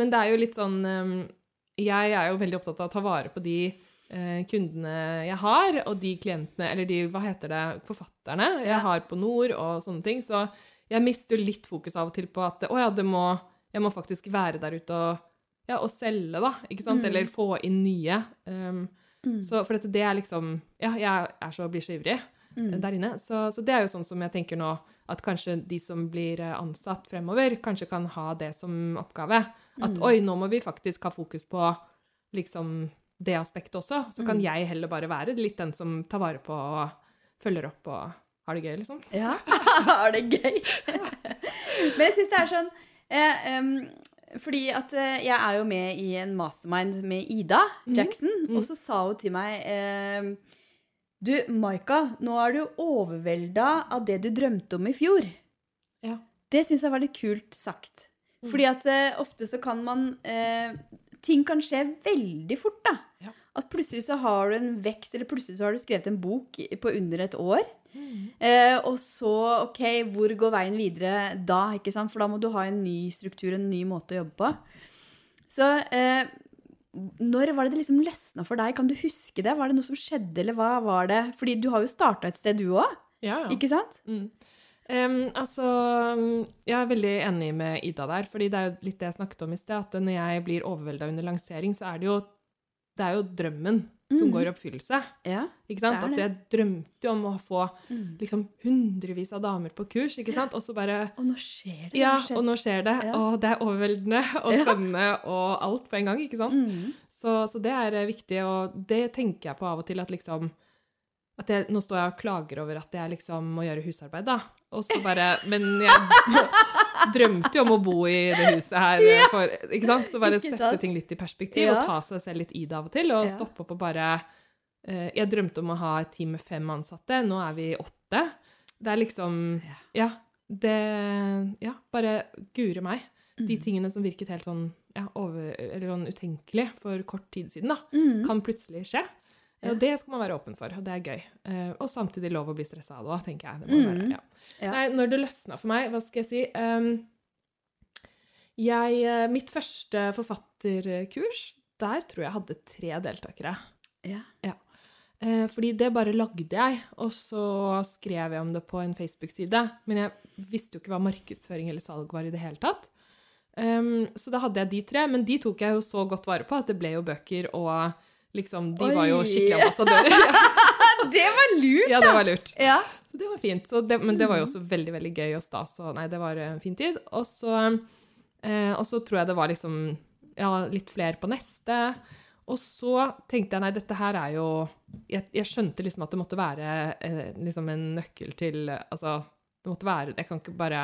men det er jo litt sånn um, Jeg er jo veldig opptatt av å ta vare på de kundene jeg har, og de klientene, eller de, hva heter det, forfatterne jeg har på Nord og sånne ting. Så jeg mister jo litt fokus av og til på at å ja, det må, jeg må faktisk være der ute og, ja, og selge, da. Ikke sant? Mm. Eller få inn nye. Um, Mm. så for dette, det er liksom Ja, jeg er så, blir så ivrig Mm. der inne. Så, så det er jo sånn som jeg tenker nå, at kanskje de som blir eh, ansatt fremover, kanskje kan ha det som oppgave. At Mm. oi, nå må vi faktisk ha fokus på liksom det aspektet også. Så kan Mm. jeg heller bare være litt den som tar vare på og følger opp og har det gøy, liksom. Ja, har det gøy. Men jeg syns det er sånn eh, um, fordi at eh, jeg er jo med i en mastermind med Ida Jackson, Jackson, Mm. og så sa hun til meg eh, Du, Maika, nå er du overvelda av det du drømte om i fjor. Ja. Det syns jeg var litt kult sagt. Mm. Fordi at eh, ofte så kan man eh, Ting kan skje veldig fort, da. Ja. At plutselig så har du en vekst, eller plutselig så har du skrevet en bok på under et år. Mm. Eh, og så, ok, hvor går veien videre da? ikke sant? For da må du ha en ny struktur, en ny måte å jobbe på. Så eh, når var det det liksom løsna for deg? Kan du huske det? Var det noe som skjedde, eller hva var det? Fordi du har jo starta et sted, du òg, Ja, ja. ikke sant? Mm. Em, altså, mm, jeg er veldig enig med Ida der, fordi det er jo litt det jeg snakket om i sted, at når jeg blir overvelda under lansering, så er det jo, det er jo drømmen som Mhm. går i oppfyllelse. Ja. Ikke sant? Det det. At jeg drømte jo om å få liksom hundrevis av damer på kurs, ikke sant? Og så bare Og nå skjer det. Ja, og nå skjer det, Ja. og det er overveldende og Ja. spennende og alt på en gang, ikke sant? Mm. Så, så det er eh, viktig, og det tenker jeg på av og til at liksom jeg, Nå står jeg og klager over at jeg liksom må gjøre husarbeid, da. Og så bare Men jeg drømte jo om å bo i det huset her. Ja. For, ikke sant? Så bare Ikke sette sant? ting litt i perspektiv Ja. og ta seg selv litt i det av og til. Og Ja. stoppe opp og bare uh, Jeg drømte om å ha et team med fem ansatte. Nå er vi åtte. Det er liksom Ja. Det Ja, bare gure meg. De Mm. tingene som virket helt sånn, ja, over, eller sånn utenkelig for kort tid siden, da, Mm. kan plutselig skje. Ja. Og det skal man være åpen for, og det er gøy. Eh, og samtidig lov å bli stressa av det òg, tenker jeg. Det må Mm. være, ja. Ja. Nei, når det løsna for meg, hva skal jeg si Ehm, jeg, eh, Mitt første forfatterkurs, der tror jeg hadde tre deltakere. Ja. Eh, fordi det bare lagde jeg, og så skrev jeg om det på en Facebook-side. Men jeg visste jo ikke hva markedsføring eller salg var i det hele tatt. Um, så da hadde jeg de tre, men de tok jeg jo så godt vare på at det ble jo bøker, og liksom, de var jo skikkelig ambassadører. Ja, Det var lurt! ja, det var lurt. Ja. Så det var fint. Så det, men det var jo også veldig, veldig gøy og stas, og nei, det var en fin tid. Og så, eh, og så tror jeg det var liksom, ja, litt flere på neste. Og så tenkte jeg, nei, dette her er jo Jeg, jeg skjønte liksom at det måtte være eh, liksom en nøkkel til Altså, det måtte være Jeg kan ikke bare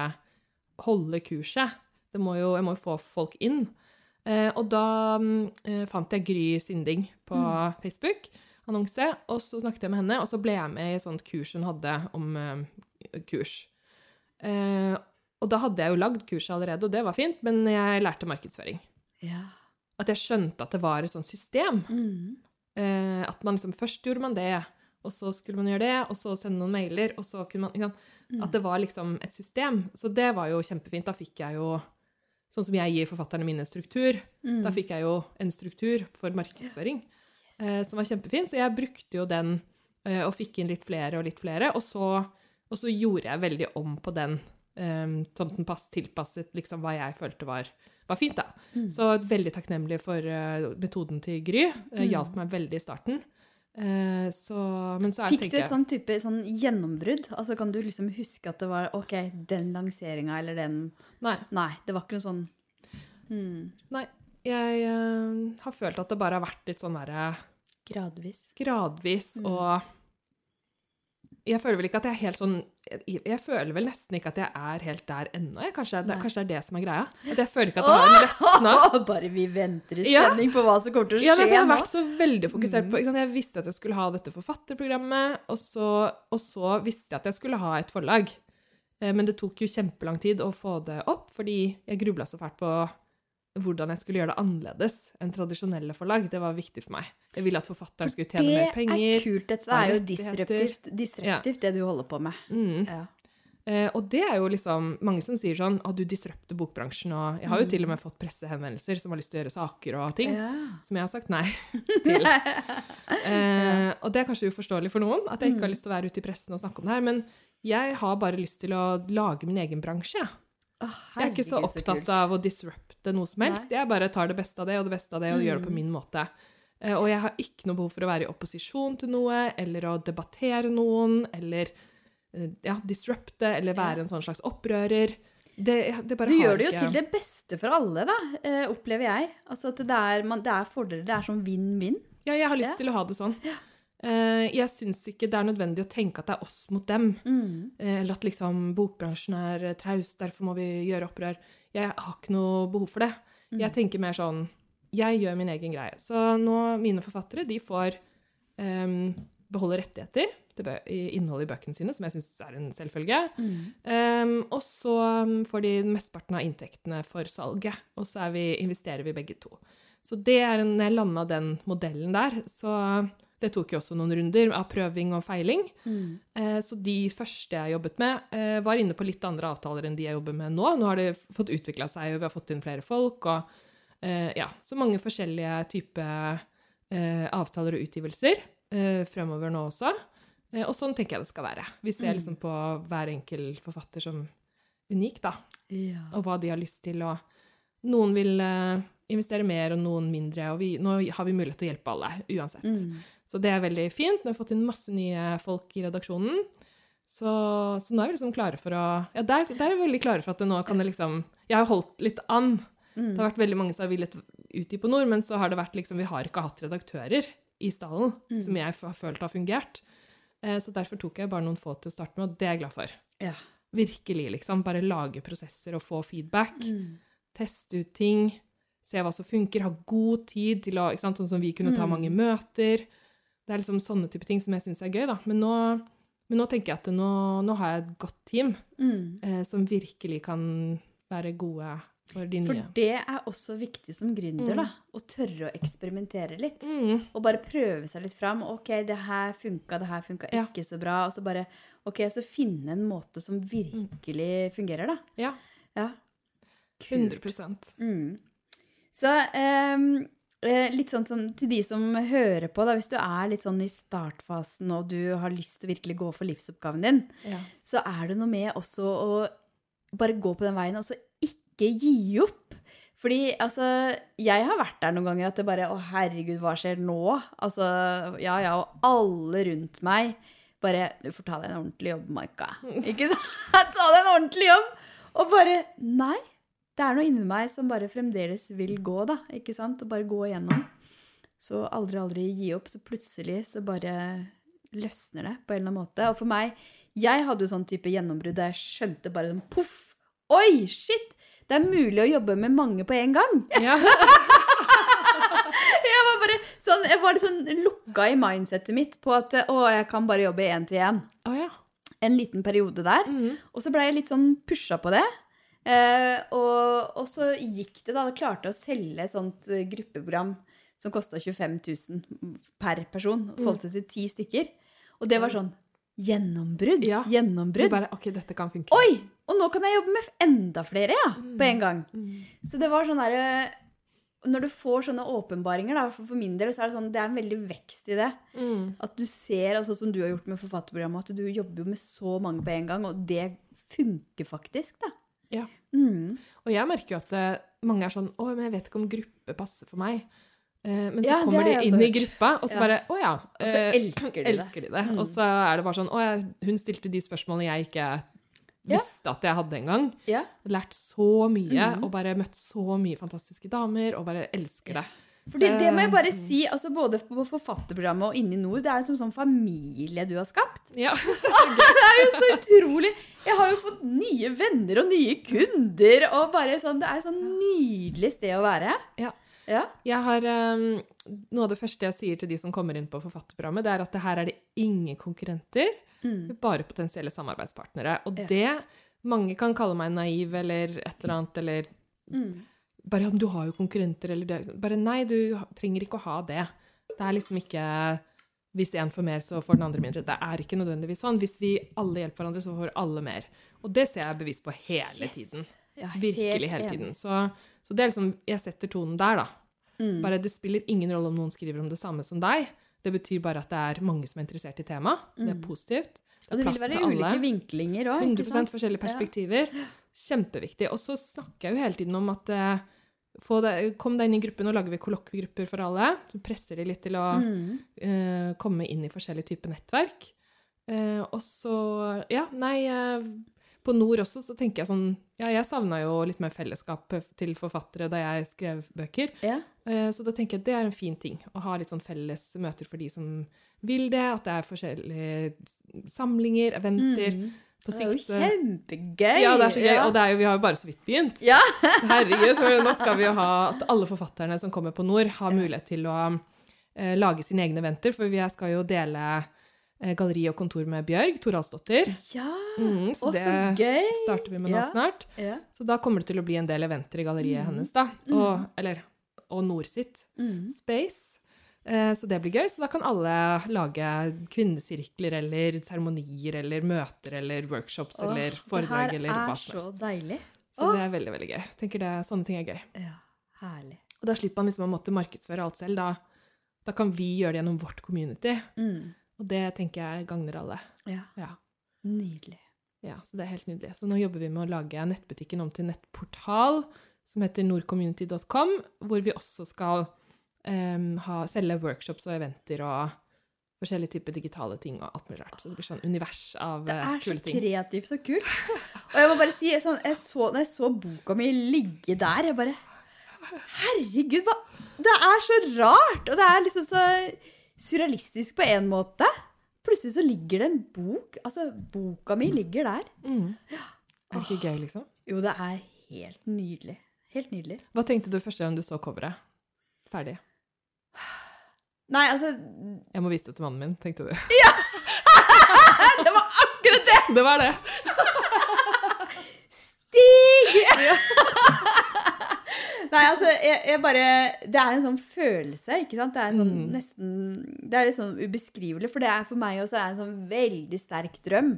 holde kurset. Det må jo, jeg må jo få folk inn. Eh, og da mm, eh, fant jeg Gry Sinding på Facebook, annonse, og så snakket jeg med henne, og så ble jeg med i et sånt kurs hun hadde om eh, kurs. Eh, og da hadde jeg jo lagd kurset allerede, og det var fint, men jeg lærte markedsføring. ja. At jeg skjønte at det var et sånt system. Mm. Eh, at man liksom Først gjorde man det, og så skulle man gjøre det, og så sende noen mailer, og så kunne man sant? At det var liksom et system. Så det var jo kjempefint. Da fikk jeg jo Sånn som jeg gir forfatterne mine struktur. Mm. Da fikk jeg jo en struktur for markedsføring eh, som var kjempefin. Så jeg brukte jo den eh, og fikk inn litt flere og litt flere. Og så, og så gjorde jeg veldig om på den, eh, sånn den pass, tilpasset liksom hva jeg følte var, var fint. da. Mm. Så veldig takknemlig for eh, metoden til Gry. Uh. Hjalp meg veldig i starten. Eh, så, men så Fikk du et sånn type sånn gjennombrudd? Altså Kan du liksom huske at det var OK, den lanseringa eller den Nei. Nei, det var ikke noe sånn hmm, nei jeg uh, har følt at det bare har vært litt sånn derre Gradvis. gradvis Mm. og jeg føler vel ikke at jeg er helt sånn Jeg, jeg føler vel nesten ikke at jeg er helt der ennå. Kanskje, kanskje det er det som er greia. At jeg føler ikke at det har løsna. Bare vi venter i Ja. på hva som kommer til å skje Ja, nei, jeg har vært så veldig fokusert Mm. på sant? Jeg visste at jeg skulle ha dette forfatterprogrammet, og så, og så visste jeg at jeg skulle ha et forlag. Eh, Men det tok jo kjempelang tid å få det opp, fordi jeg grubla så fælt på hvordan jeg skulle gjøre det annerledes enn tradisjonelle forlag. Det var viktig for meg. Jeg ville at forfatteren skulle tjene mer penger. Det er kult. Det er jo disruptivt, disruptivt, ja. det du holder på med. Mm. Ja. Eh, og det er jo liksom mange som sier sånn at du disrupter bokbransjen, og jeg har jo til og med fått pressehenvendelser som har lyst til å gjøre saker og ting, Ja. som jeg har sagt nei til. Eh, og det er kanskje uforståelig for noen, at jeg ikke har lyst til å være ute i pressen og snakke om det her, men jeg har bare lyst til å lage min egen bransje. Jeg. Jeg er ikke så opptatt av å disrupte noe som helst. Jeg bare tar det beste av det og det beste av det og gjør det på Mm. min måte. Eh, og jeg har ikke noe behov for å være i opposisjon til noe, eller å debattere noen, eller eh, ja, disrupte, eller være en sånn slags opprører. Det, det bare Du gjør det jo ikke- til det beste for alle, da, eh, opplever jeg. Altså at det er, man, det er fordeler. Det er sånn vinn-vinn. Ja, jeg har lyst Ja. til å ha det sånn. Eh, jeg syns ikke det er nødvendig å tenke at det er oss mot dem. Mm. Eh, Eller at liksom bokbransjen er eh, traust, derfor må vi gjøre opprør. Jeg har ikke noe behov for det. Mm. Jeg tenker mer sånn Jeg gjør min egen greie. Så nå, mine forfattere, de får um, beholde rettigheter til i innholdet i bøkene sine, som jeg syns er en selvfølge. Mm. Um, og så um, får de mesteparten av inntektene for salget, og så vi, investerer vi begge to. Så det er en, når jeg landa den modellen der, så det tok jo også noen runder av prøving og feiling. Mm. Eh, Så de første jeg jobbet med, eh, var inne på litt andre avtaler enn de jeg jobber med nå. Nå har det fått utvikla seg, og vi har fått inn flere folk, og eh, ja, så mange forskjellige typer eh, avtaler og utgivelser eh, fremover nå også. Eh, og sånn tenker jeg det skal være. Vi ser Mm. liksom på hver enkelt forfatter som unik, da, Ja. og hva de har lyst til, og noen vil investere mer, og noen mindre, og vi, nå har vi mulighet til å hjelpe alle, uansett. Mm. Så det er veldig fint. Nå har vi fått inn masse nye folk i redaksjonen. Så, så nå er vi liksom klare for å Ja, der, der er vi veldig klare for at det nå kan det liksom Jeg har holdt litt an. Mm. Det har vært veldig mange som har villet utgi på nord, men så har det vært liksom Vi har ikke hatt redaktører i stallen Mm. som jeg har følt har fungert. Eh, så derfor tok jeg bare noen få til å starte med, og det er jeg glad for. Ja. Virkelig, liksom. Bare lage prosesser og få feedback. Mm. Teste ut ting. Se hva som funker. Ha god tid til å ikke sant? Sånn som vi kunne ta Mm. mange møter. Det er liksom sånne type ting som jeg syns er gøy, da. Men nå, men nå tenker jeg at nå, nå har jeg et godt team Mm. eh, som virkelig kan være gode for de For det er også viktig som gründer, Mm. da. Å tørre å eksperimentere litt. Mm. Og bare prøve seg litt fram. Ok, det her funka, det her funka Ja. ikke så bra. Og så bare Ok, så finne en måte som virkelig fungerer, da. Ja, Ja. Kult. 100 Mm. Så ehm, eh, litt sånn som til de som hører på, da, hvis du er litt sånn i startfasen og du har lyst til å virkelig gå for livsoppgaven din, ja. så er det noe med også å bare gå på den veien og så ikke gi opp. Fordi altså, jeg har vært der noen ganger at det bare Å, herregud, hva skjer nå? Altså, ja ja, og alle rundt meg bare Du får ta deg en ordentlig jobb, Maika. Ikke sant? ta deg en ordentlig jobb! Og bare Nei. Det er noe inni meg som bare fremdeles vil gå, da. Ikke sant? Og bare gå igjennom. Så aldri, aldri gi opp. Så plutselig så bare løsner det på en eller annen måte. Og for meg Jeg hadde jo sånn type gjennombrudd der jeg skjønte bare sånn poff! Oi, shit! Det er mulig å jobbe med mange på en gang. ja. Jeg var bare sånn, jeg var sånn lukka i mindsetet mitt på at å, jeg kan bare jobbe én til én. Ja. En liten periode der. Mhm. Og så ble jeg litt sånn pusha på det. Eh, og, og så gikk det, da. Det klarte å selge et sånt eh, gruppeprogram som kosta 25 000 per person. Og solgte til ti stykker. Og det var sånn gjennombrudd. Ja. Du Gjennombrudd. bare OK, dette kan funke. Oi! Og nå kan jeg jobbe med enda flere, ja. På en gang. Mm. Så det var sånn derre Når du får sånne åpenbaringer, da, for for min del, så er det sånn Det er en veldig vekst i det. Mm. At du ser, altså som du har gjort med forfatterprogrammet, at du jobber jo med så mange på en gang, og det funker faktisk, da. Ja. Mm. Og jeg merker jo at det, mange er sånn Å, men jeg vet ikke om gruppe passer for meg. Eh, men så Ja, kommer de inn i gruppa, og så Ja. bare Å ja. Og så eh, elsker de det. de det. Mm. Og så er det bare sånn Å hun stilte de spørsmålene jeg ikke visste at jeg hadde engang. Ja. Lært så mye, mm. og bare møtt så mye fantastiske damer, og bare elsker det. Fordi Så- det må jeg bare si, altså både på forfatterprogrammet og inni Nord, det er som sånn familie du har skapt. Ja. Det er jo så utrolig! Jeg har jo fått nye venner og nye kunder, og bare sånn, det er et sånn nydelig sted å være. Ja. Ja. Jeg har, um, Noe av det første jeg sier til de som kommer inn på forfatterprogrammet, det er at det her er det ingen konkurrenter, Mm. bare potensielle samarbeidspartnere. Og Ja. det Mange kan kalle meg naiv eller et eller annet, eller Mm. Bare ja, men du har jo konkurrenter, eller det. Bare nei, du trenger ikke å ha det. Det er liksom ikke hvis én får mer, så får den andre mindre. Det er ikke nødvendigvis sånn. Hvis vi alle hjelper hverandre, så får alle mer. Og det ser jeg bevis på hele Yes. tiden. Ja, Virkelig hele tiden. Så, så det er liksom Jeg setter tonen der, da. Mm. Bare Det spiller ingen rolle om noen skriver om det samme som deg. Det betyr bare at det er mange som er interessert i temaet. Det er Mm. positivt. Og det vil være ulike vinklinger òg. 100% forskjellige perspektiver. Kjempeviktig. Og så snakker jeg jo hele tiden om at eh, deg, kom deg inn i gruppen, og lager vi kollokviegrupper for alle. Så presser de litt til å Mm. uh, komme inn i forskjellige typer nettverk. Uh, og så Ja, nei uh, På Nord også så tenker jeg sånn Ja, jeg savna jo litt mer fellesskap til forfattere da jeg skrev bøker. Ja. Så da tenker jeg at det er en fin ting. Å ha litt sånn felles møter for de som vil det. At det er forskjellige samlinger, eventer. Mm. På Det er jo eh, kjempegøy. Ja, det er så gøy. Og det jo, vi har jo bare så vidt begynt. Ja. Herregud, nå skal vi jo ha at alle forfatterne som kommer på Nord, har mulighet til å eh, lage sine egne eventer. For vi skal jo dele eh, galleri og kontor med Bjørg Toralsdottir. Ja, Mm, så det gøy. starter vi med nå Ja. snart. Ja. Så da kommer det til å bli en del eventer i galleriet Mm. hennes, da. Og, eller, og Nord sitt Mm. space. Eh, Så det blir gøy. Så da kan alle lage kvinnesirkler eller seremonier eller møter eller workshops Åh, eller foredrag eller hva Det her er så deilig. Så Åh. det er veldig, veldig gøy. Tenker det, Sånne ting er gøy. Ja, herlig. Og da slipper man liksom å måtte markedsføre alt selv. Da, da kan vi gjøre det gjennom vårt community. Mm. Og det tenker jeg gagner alle. Ja, Ja. nydelig. ja, Så det er helt nydelig. Så nå jobber vi med å lage nettbutikken om til nettportal som heter nordcommunity.com, hvor vi også skal em, ha, selge workshops og eventer og forskjellige typer digitale ting og alt mulig rart. Så det blir sånn univers av Det eh, er så kreativt og kult. Og jeg må bare si, sånn, jeg så, når jeg så boka mi ligge der, jeg bare Herregud, hva Det er så rart! Og det er liksom så surrealistisk på en måte. Plutselig så ligger det en bok Altså, boka mi ligger der. Mm. Er det ikke gøy, liksom? Jo, det er helt nydelig. Helt nydelig. Hva tenkte du første gang du så coveret? Ferdig. Nei, altså Jeg må vise det til mannen min, tenkte du. Ja! Det var akkurat det! Det var det. Stig! Nei, altså, jeg, jeg bare Det er en sånn følelse, ikke sant? Det er en sånn Mm. nesten Det er litt sånn ubeskrivelig, for det er for meg også en sånn veldig sterk drøm.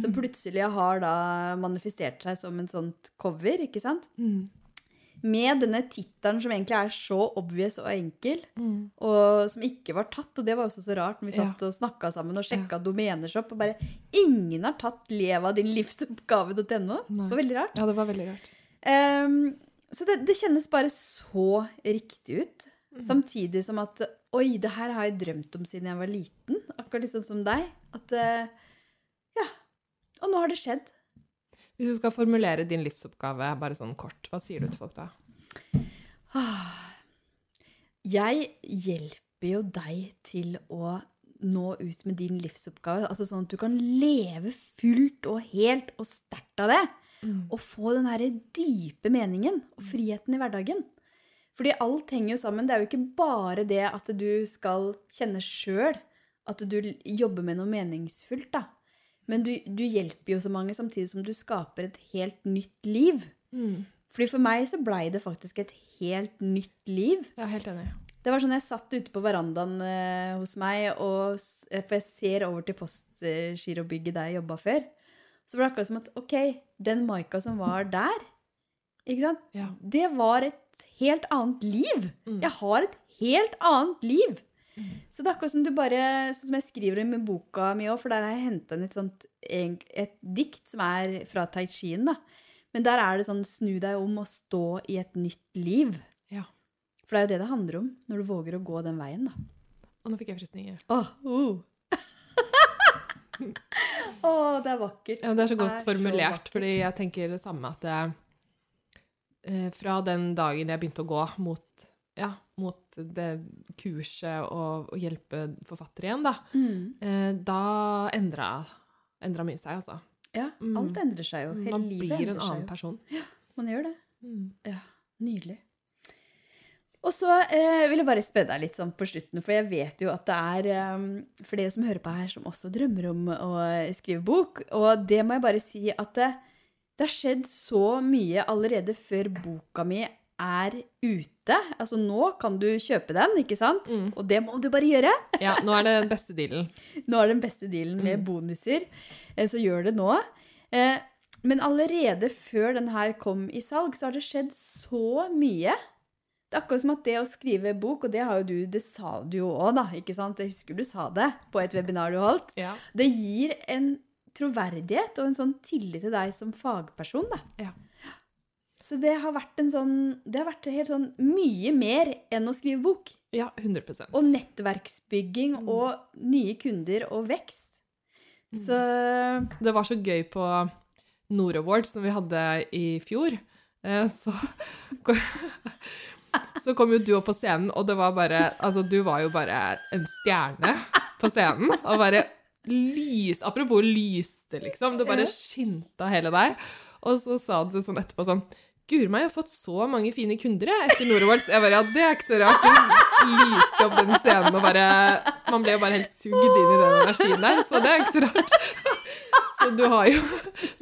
Som plutselig har da manifestert seg som en sånt cover, ikke sant? Mm. Med denne tittelen som egentlig er så obvious og enkel, Mm. og som ikke var tatt. Og det var også så rart når vi Ja. og snakka sammen og sjekka domenershop, og bare Ingen har tatt 'Lev av din livsoppgave.no'. Det var veldig rart. Ja, det var veldig rart. Um, så det, det kjennes bare så riktig ut. Samtidig som at Oi, det her har jeg drømt om siden jeg var liten. Akkurat liksom som deg. At uh, Ja. Og nå har det skjedd. Hvis du skal formulere din livsoppgave bare sånn kort, hva sier du til folk da? Jeg hjelper jo deg til å nå ut med din livsoppgave. Altså sånn at du kan leve fullt og helt og sterkt av det. Og få den her dype meningen og friheten i hverdagen. Fordi alt henger jo sammen. Det er jo ikke bare det at du skal kjenne sjøl at du jobber med noe meningsfullt, da. Men du, du hjelper jo så mange samtidig som du skaper et helt nytt liv. Mm. Fordi for meg så blei det faktisk et helt nytt liv. Er helt enig. Det var sånn jeg satt ute på verandaen eh, hos meg, og, eh, for jeg ser over til postgirobygget der jeg jobba før. Så var det akkurat som at ok, den Maika som var der, ikke sant? Ja. det var et helt annet liv. Mm. Jeg har et helt annet liv. Så det er akkurat som du bare, sånn som jeg skriver i boka mi òg, for der har jeg henta inn et sånt et dikt som er fra Tai Chien, da. Men der er det sånn snu deg om og stå i et nytt liv. Ja. For det er jo det det handler om, når du våger å gå den veien, da. Og nå fikk jeg frysninger. Åh, uh. oh, det er vakkert. Ja, det er så godt er formulert, så fordi jeg tenker det samme at det, eh, fra den dagen jeg begynte å gå mot, ja, mot det kurset og, og hjelpe forfattere igjen, da, Mm. eh, da endra, endra mye seg, altså. Ja, Mm. alt endrer seg jo. Hele Man livet blir en annen person. Man gjør det. Mm. Ja, nydelig. Og så eh, vil jeg bare spørre deg litt sånn på slutten, for jeg vet jo at det er eh, flere som hører på her, som også drømmer om å skrive bok. Og det må jeg bare si at det, det har skjedd så mye allerede før boka mi er ute. Altså nå kan du kjøpe den, ikke sant? Mm. Og det må du bare gjøre. Ja, nå er det den beste dealen. Nå er det den beste dealen med Mm. bonuser, eh, så gjør det nå. Eh, Men allerede før den her kom i salg, så har det skjedd så mye. Det er akkurat som at det å skrive bok, og det du, det sa du jo òg, da, ikke sant? Jeg husker du sa det på et webinar du holdt. Ja. Det gir en troverdighet og en sånn tillit til deg som fagperson, da. Ja. Så det har vært en sånn Det har vært helt sånn mye mer enn å skrive bok. ja, 100 Og nettverksbygging Mm. og nye kunder og vekst. Så Det var så gøy på Nord Awards som vi hadde i fjor. Eh, Så, så kom jo du opp på scenen, og det var bare Altså, du var jo bare en stjerne på scenen. Og bare lys Apropos lyste, liksom. Det bare skinte av hele deg. Og så sa du sånn etterpå sånn Guri meg, jeg har fått så mange fine kunder etter Noroworlds. Jeg bare, ja, det er ikke så rart. Du lyste opp den scenen og bare Man ble jo bare helt sugd inn i den energien der, så det er ikke så rart. Så du har jo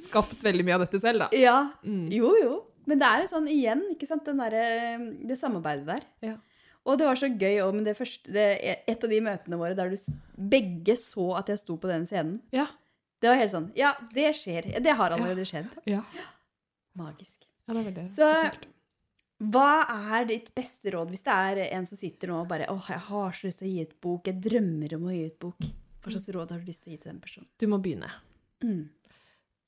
skapt veldig mye av dette selv, da. Ja. Mm. Jo, jo. Men det er en sånn igjen, ikke sant, den derre- det samarbeidet der. Ja. Og det var så gøy òg med det første det, Et av de møtene våre der du begge så at jeg sto på den scenen. Ja. Det var helt sånn Ja, det skjer. Det har allerede skjedd. Ja. Magisk. Ja, det er veldig Så- spesielt. Hva er ditt beste råd hvis det er en som sitter nå og bare åh, jeg har så lyst til å gi ut bok, jeg drømmer om å gi ut bok. Hva slags råd har du lyst til å gi til den personen? Du må begynne. Mm.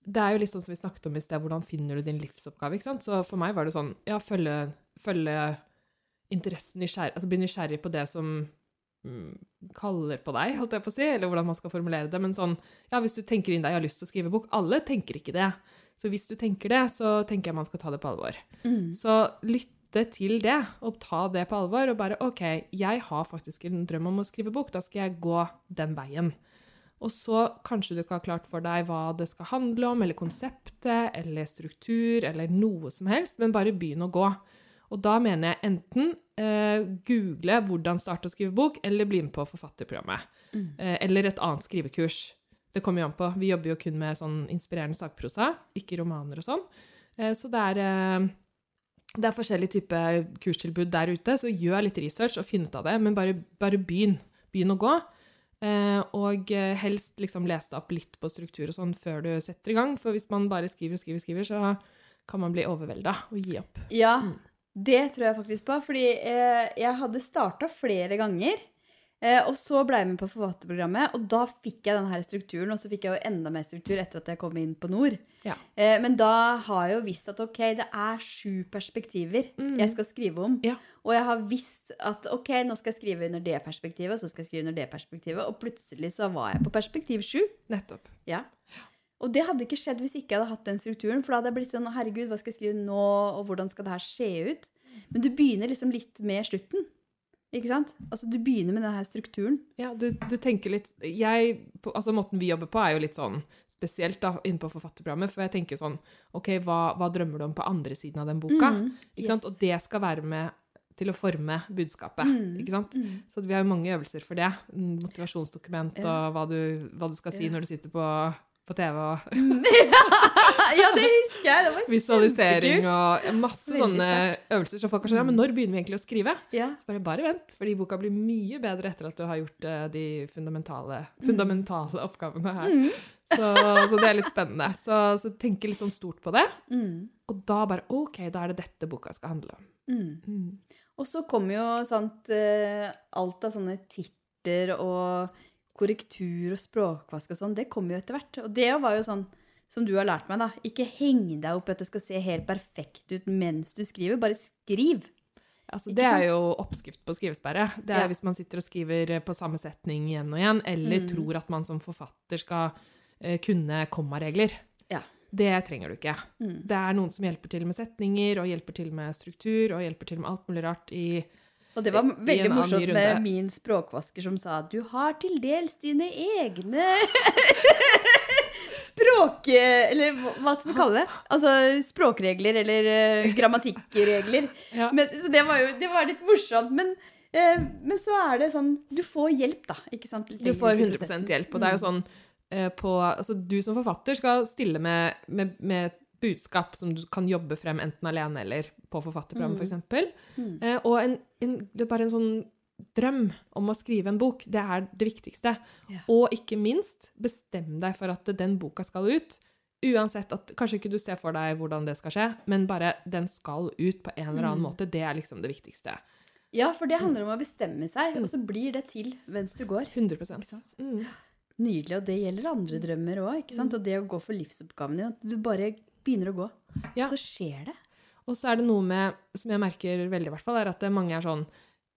Det er jo litt sånn som vi snakket om i sted, hvordan finner du din livsoppgave, ikke sant? Så for meg var det sånn, ja, følge, følge interessen, nysgjerrig, altså bli nysgjerrig på det som mm, kaller på deg, holdt jeg på å si, eller hvordan man skal formulere det, men sånn, ja, hvis du tenker inn deg, jeg har lyst til å skrive bok, alle tenker ikke det. Så hvis du tenker det, så tenker jeg man skal ta det på alvor. Mm. Så lytte til det, og ta det på alvor, og bare, ok, jeg har faktisk en drøm om å skrive bok, da skal jeg gå den veien. Og så kanskje du ikke har klart for deg hva det skal handle om, eller konseptet, eller struktur, eller noe som helst, men bare begynn å gå. Og da mener jeg enten eh, google hvordan starte å skrive bok, eller bli med på forfatterprogrammet. Mm. Eh, eller et annet skrivekurs. Det kommer jo an på. Vi jobber jo kun med sånn inspirerende sakprosa, ikke romaner og sånn. Eh, så det er, eh, det er forskjellige typer kurstilbud der ute, så gjør litt research og finn ut av det, men bare, bare begynn. Begynn å gå. Eh, og helst liksom les deg opp litt på struktur og sånn før du setter i gang, for hvis man bare skriver og skriver, skriver, så kan man bli overvelda og gi opp. Ja, Mm. det tror jeg faktisk på. Fordi jeg hadde starta flere ganger. Eh, og så ble jeg med på forfatterprogrammet, og da fikk jeg denne strukturen. Og så fikk jeg jo enda mer struktur etter at jeg kom inn på Nord. Ja. Eh, men da har jeg jo visst at ok, det er sju perspektiver Mm. jeg skal skrive om. Ja. Og jeg har visst at ok, nå skal jeg skrive under det perspektivet, og så skal jeg skrive under det perspektivet. Og plutselig så var jeg på perspektiv sju. Nettopp. Ja. Og det hadde ikke skjedd hvis ikke jeg hadde hatt den strukturen. For da hadde jeg blitt sånn herregud, hva skal jeg skrive nå, og hvordan skal det her se ut? Men du begynner liksom litt med slutten. Ikke sant? Altså du begynner med denne strukturen. Ja, du, du tenker litt jeg, på, altså Måten vi jobber på, er jo litt sånn spesielt da, innenpå forfatterprogrammet. For jeg tenker sånn OK, hva, hva drømmer du om på andre siden av den boka? Mm, Ikke sant? Og det skal være med til å forme budskapet. Mm, Ikke sant? mm. Så vi har jo mange øvelser for det. Motivasjonsdokument og hva du, hva du skal si når du sitter på, på TV, og ja, det husker jeg! Det var visualisering og masse sånne øvelser. Så folk har sånn Ja, men når begynner vi egentlig å skrive? Ja. Så bare, bare vent, fordi boka blir mye bedre etter at du har gjort eh, de fundamentale, fundamentale oppgavene her. Mm. Så, så det er litt spennende. Så, så tenke litt sånn stort på det. Mm. Og da bare OK, da er det dette boka skal handle om. Mm. Mm. Og så kommer jo sant, eh, alt av sånne titler og korrektur og språkvask og sånn, det kommer jo etter hvert. Og det var jo sånn som du har lært meg, da. Ikke heng deg opp i at det skal se helt perfekt ut mens du skriver. Bare skriv. Altså, det er jo oppskrift på skrivesperre. Det er Ja. hvis man sitter og skriver på samme setning igjen og igjen, eller Mm. tror at man som forfatter skal uh, kunne kommaregler. Ja. Det trenger du ikke. Mm. Det er noen som hjelper til med setninger, og hjelper til med struktur, og hjelper til med alt mulig rart i Og det var veldig morsomt med min språkvasker som sa du har til dels dine egne språk... Eller hva skal vi kalle det? Altså språkregler eller uh, grammatikkregler. Ja. Men, så det var jo det var litt morsomt. Men, uh, men så er det sånn Du får hjelp, da. Ikke sant? Du får ut i 100 hjelp. Og det er jo Mm. sånn uh, på Altså, du som forfatter skal stille med, med, med budskap som du kan jobbe frem enten alene eller på forfatterprogram, Mm. for eksempel. Mm. Eh, og en, en, det er bare en sånn drøm om å skrive en bok. Det er det viktigste. Ja. Og ikke minst, bestem deg for at den boka skal ut. Uansett at Kanskje ikke du ser for deg hvordan det skal skje, men bare den skal ut på en eller annen Mm. måte. Det er liksom det viktigste. Ja, for det handler om å bestemme seg, og så blir det til mens du går. 100 Ikke sant? mm. Nydelig. Og det gjelder andre drømmer òg. Mm. Og det å gå for livsoppgaven din. At du bare begynner å gå, Ja. så skjer det. Og så er det noe med, som jeg merker veldig, i hvert fall, er at mange er sånn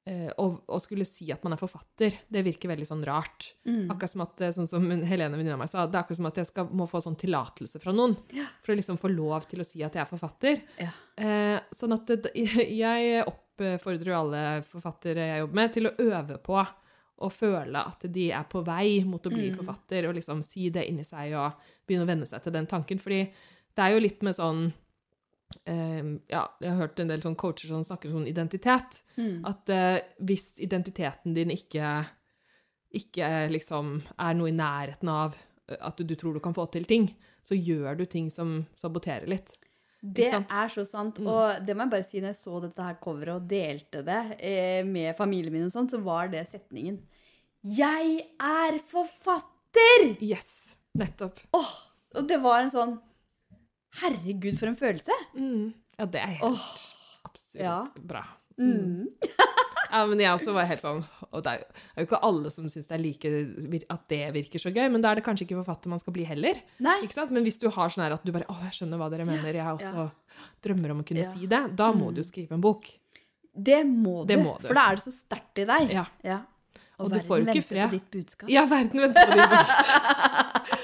eh, å, å skulle si at man er forfatter, det virker veldig sånn rart. Mm. Akkurat som at, eh, sånn som Helene venninna mi sa, det er akkurat som at jeg skal, må få sånn tillatelse fra noen Ja. for å liksom få lov til å si at jeg er forfatter. Ja. Eh, sånn at det, jeg oppfordrer jo alle forfattere jeg jobber med, til å øve på å føle at de er på vei mot å bli Mm. forfatter, og liksom si det inni seg og begynne å venne seg til den tanken. Fordi det er jo litt med sånn eh, Ja, jeg har hørt en del sånn coacher som snakker om sånn identitet. Mm. At eh, hvis identiteten din ikke, ikke liksom er noe i nærheten av eh, at du, du tror du kan få til ting, så gjør du ting som saboterer litt. Det er så sant. Mm. Og det må jeg bare si, når jeg så dette her coveret og delte det eh, med familien min, og sånn, så var det setningen 'Jeg er forfatter!' Yes, nettopp. Åh, og det var en sånn Herregud, for en følelse! Mm. Ja, det er helt oh, absolutt ja. bra. Mm. Ja, men jeg også var helt sånn Og det er jo, jo ikke alle som syns det er like at det virker så gøy, men da er det kanskje ikke forfatter man skal bli heller. Nei. Ikke sant? Men hvis du har sånn her at du bare Å, jeg skjønner hva dere mener, jeg også drømmer om å kunne Ja. si det, da må du du skrive en bok. Det må du, Det må du. for da er det så sterkt i deg. Ja. Ja. Og du får jo ikke venter på ditt budskap. Ja, verden venter på ditt bok.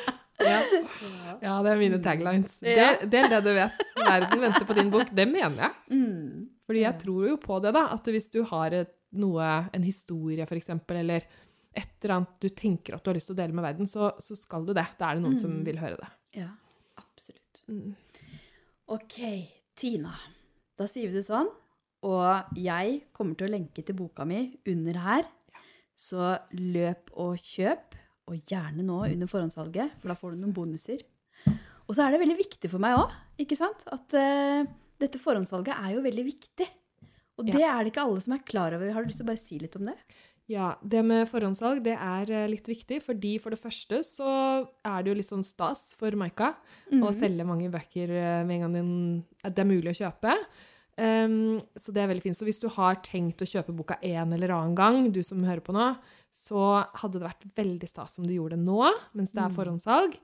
Ja. ja, det er mine taglines. Ja. Del, del det du vet. Verden venter på din bok. Det mener jeg. Mm. Fordi jeg tror jo på det, da. At hvis du har et, noe, en historie, for eksempel, eller et eller annet du tenker at du har lyst til å dele med verden, så, så skal du det. Da er det noen som Mm. vil høre det. Ja, absolutt. Mm. Ok, Tina. Da sier vi det sånn. Og jeg kommer til å lenke til boka mi under her. Så løp og kjøp, og gjerne nå under forhåndssalget, for da får du noen bonuser. Og så er det veldig viktig for meg òg, ikke sant? At uh, dette forhåndssalget er jo veldig viktig. Og Ja. det er det ikke alle som er klar over. Har du lyst til å bare si litt om det? Ja, det med forhåndssalg det er eh, litt viktig, fordi for det første så er det jo litt sånn stas for Maika Mm. å selge mange bøker eh, med en gang den, at det er mulig å kjøpe. Um, så det er veldig fint. Så hvis du har tenkt å kjøpe boka en eller annen gang, du som hører på nå, så hadde det vært veldig stas om du gjorde det nå, mens det er Mm. forhåndssalg.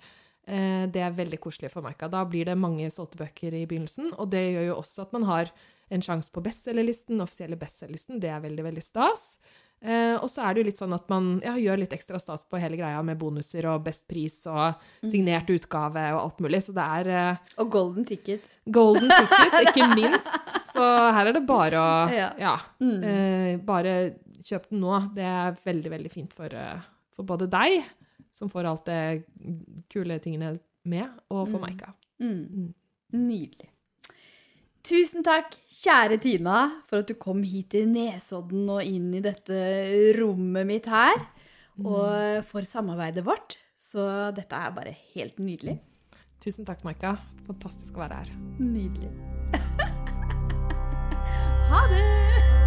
Eh, det er veldig koselig for Maika. Da blir det mange solgte bøker i begynnelsen, og det gjør jo også at man har en sjanse på bestselgerlisten, offisielle bestselgerlisten. Det er veldig, veldig stas. Eh, og så er det jo litt sånn at man ja, gjør litt ekstra stas på hele greia med bonuser og best pris og signert utgave og alt mulig. Så det er eh, Og golden ticket. golden ticket, ikke minst. Så her er det bare å Ja. ja, Mm. eh, bare kjøp den nå. Det er veldig, veldig fint for, eh, for både deg, som får alt det kule tingene med, og for Mm. Maika. Mm. Mm. Nydelig. Tusen takk, kjære Tina, for at du kom hit til Nesodden og inn i dette rommet mitt her. Og for samarbeidet vårt. Så dette er bare helt nydelig. Tusen takk, Maika. Fantastisk å være her. Nydelig. ha det!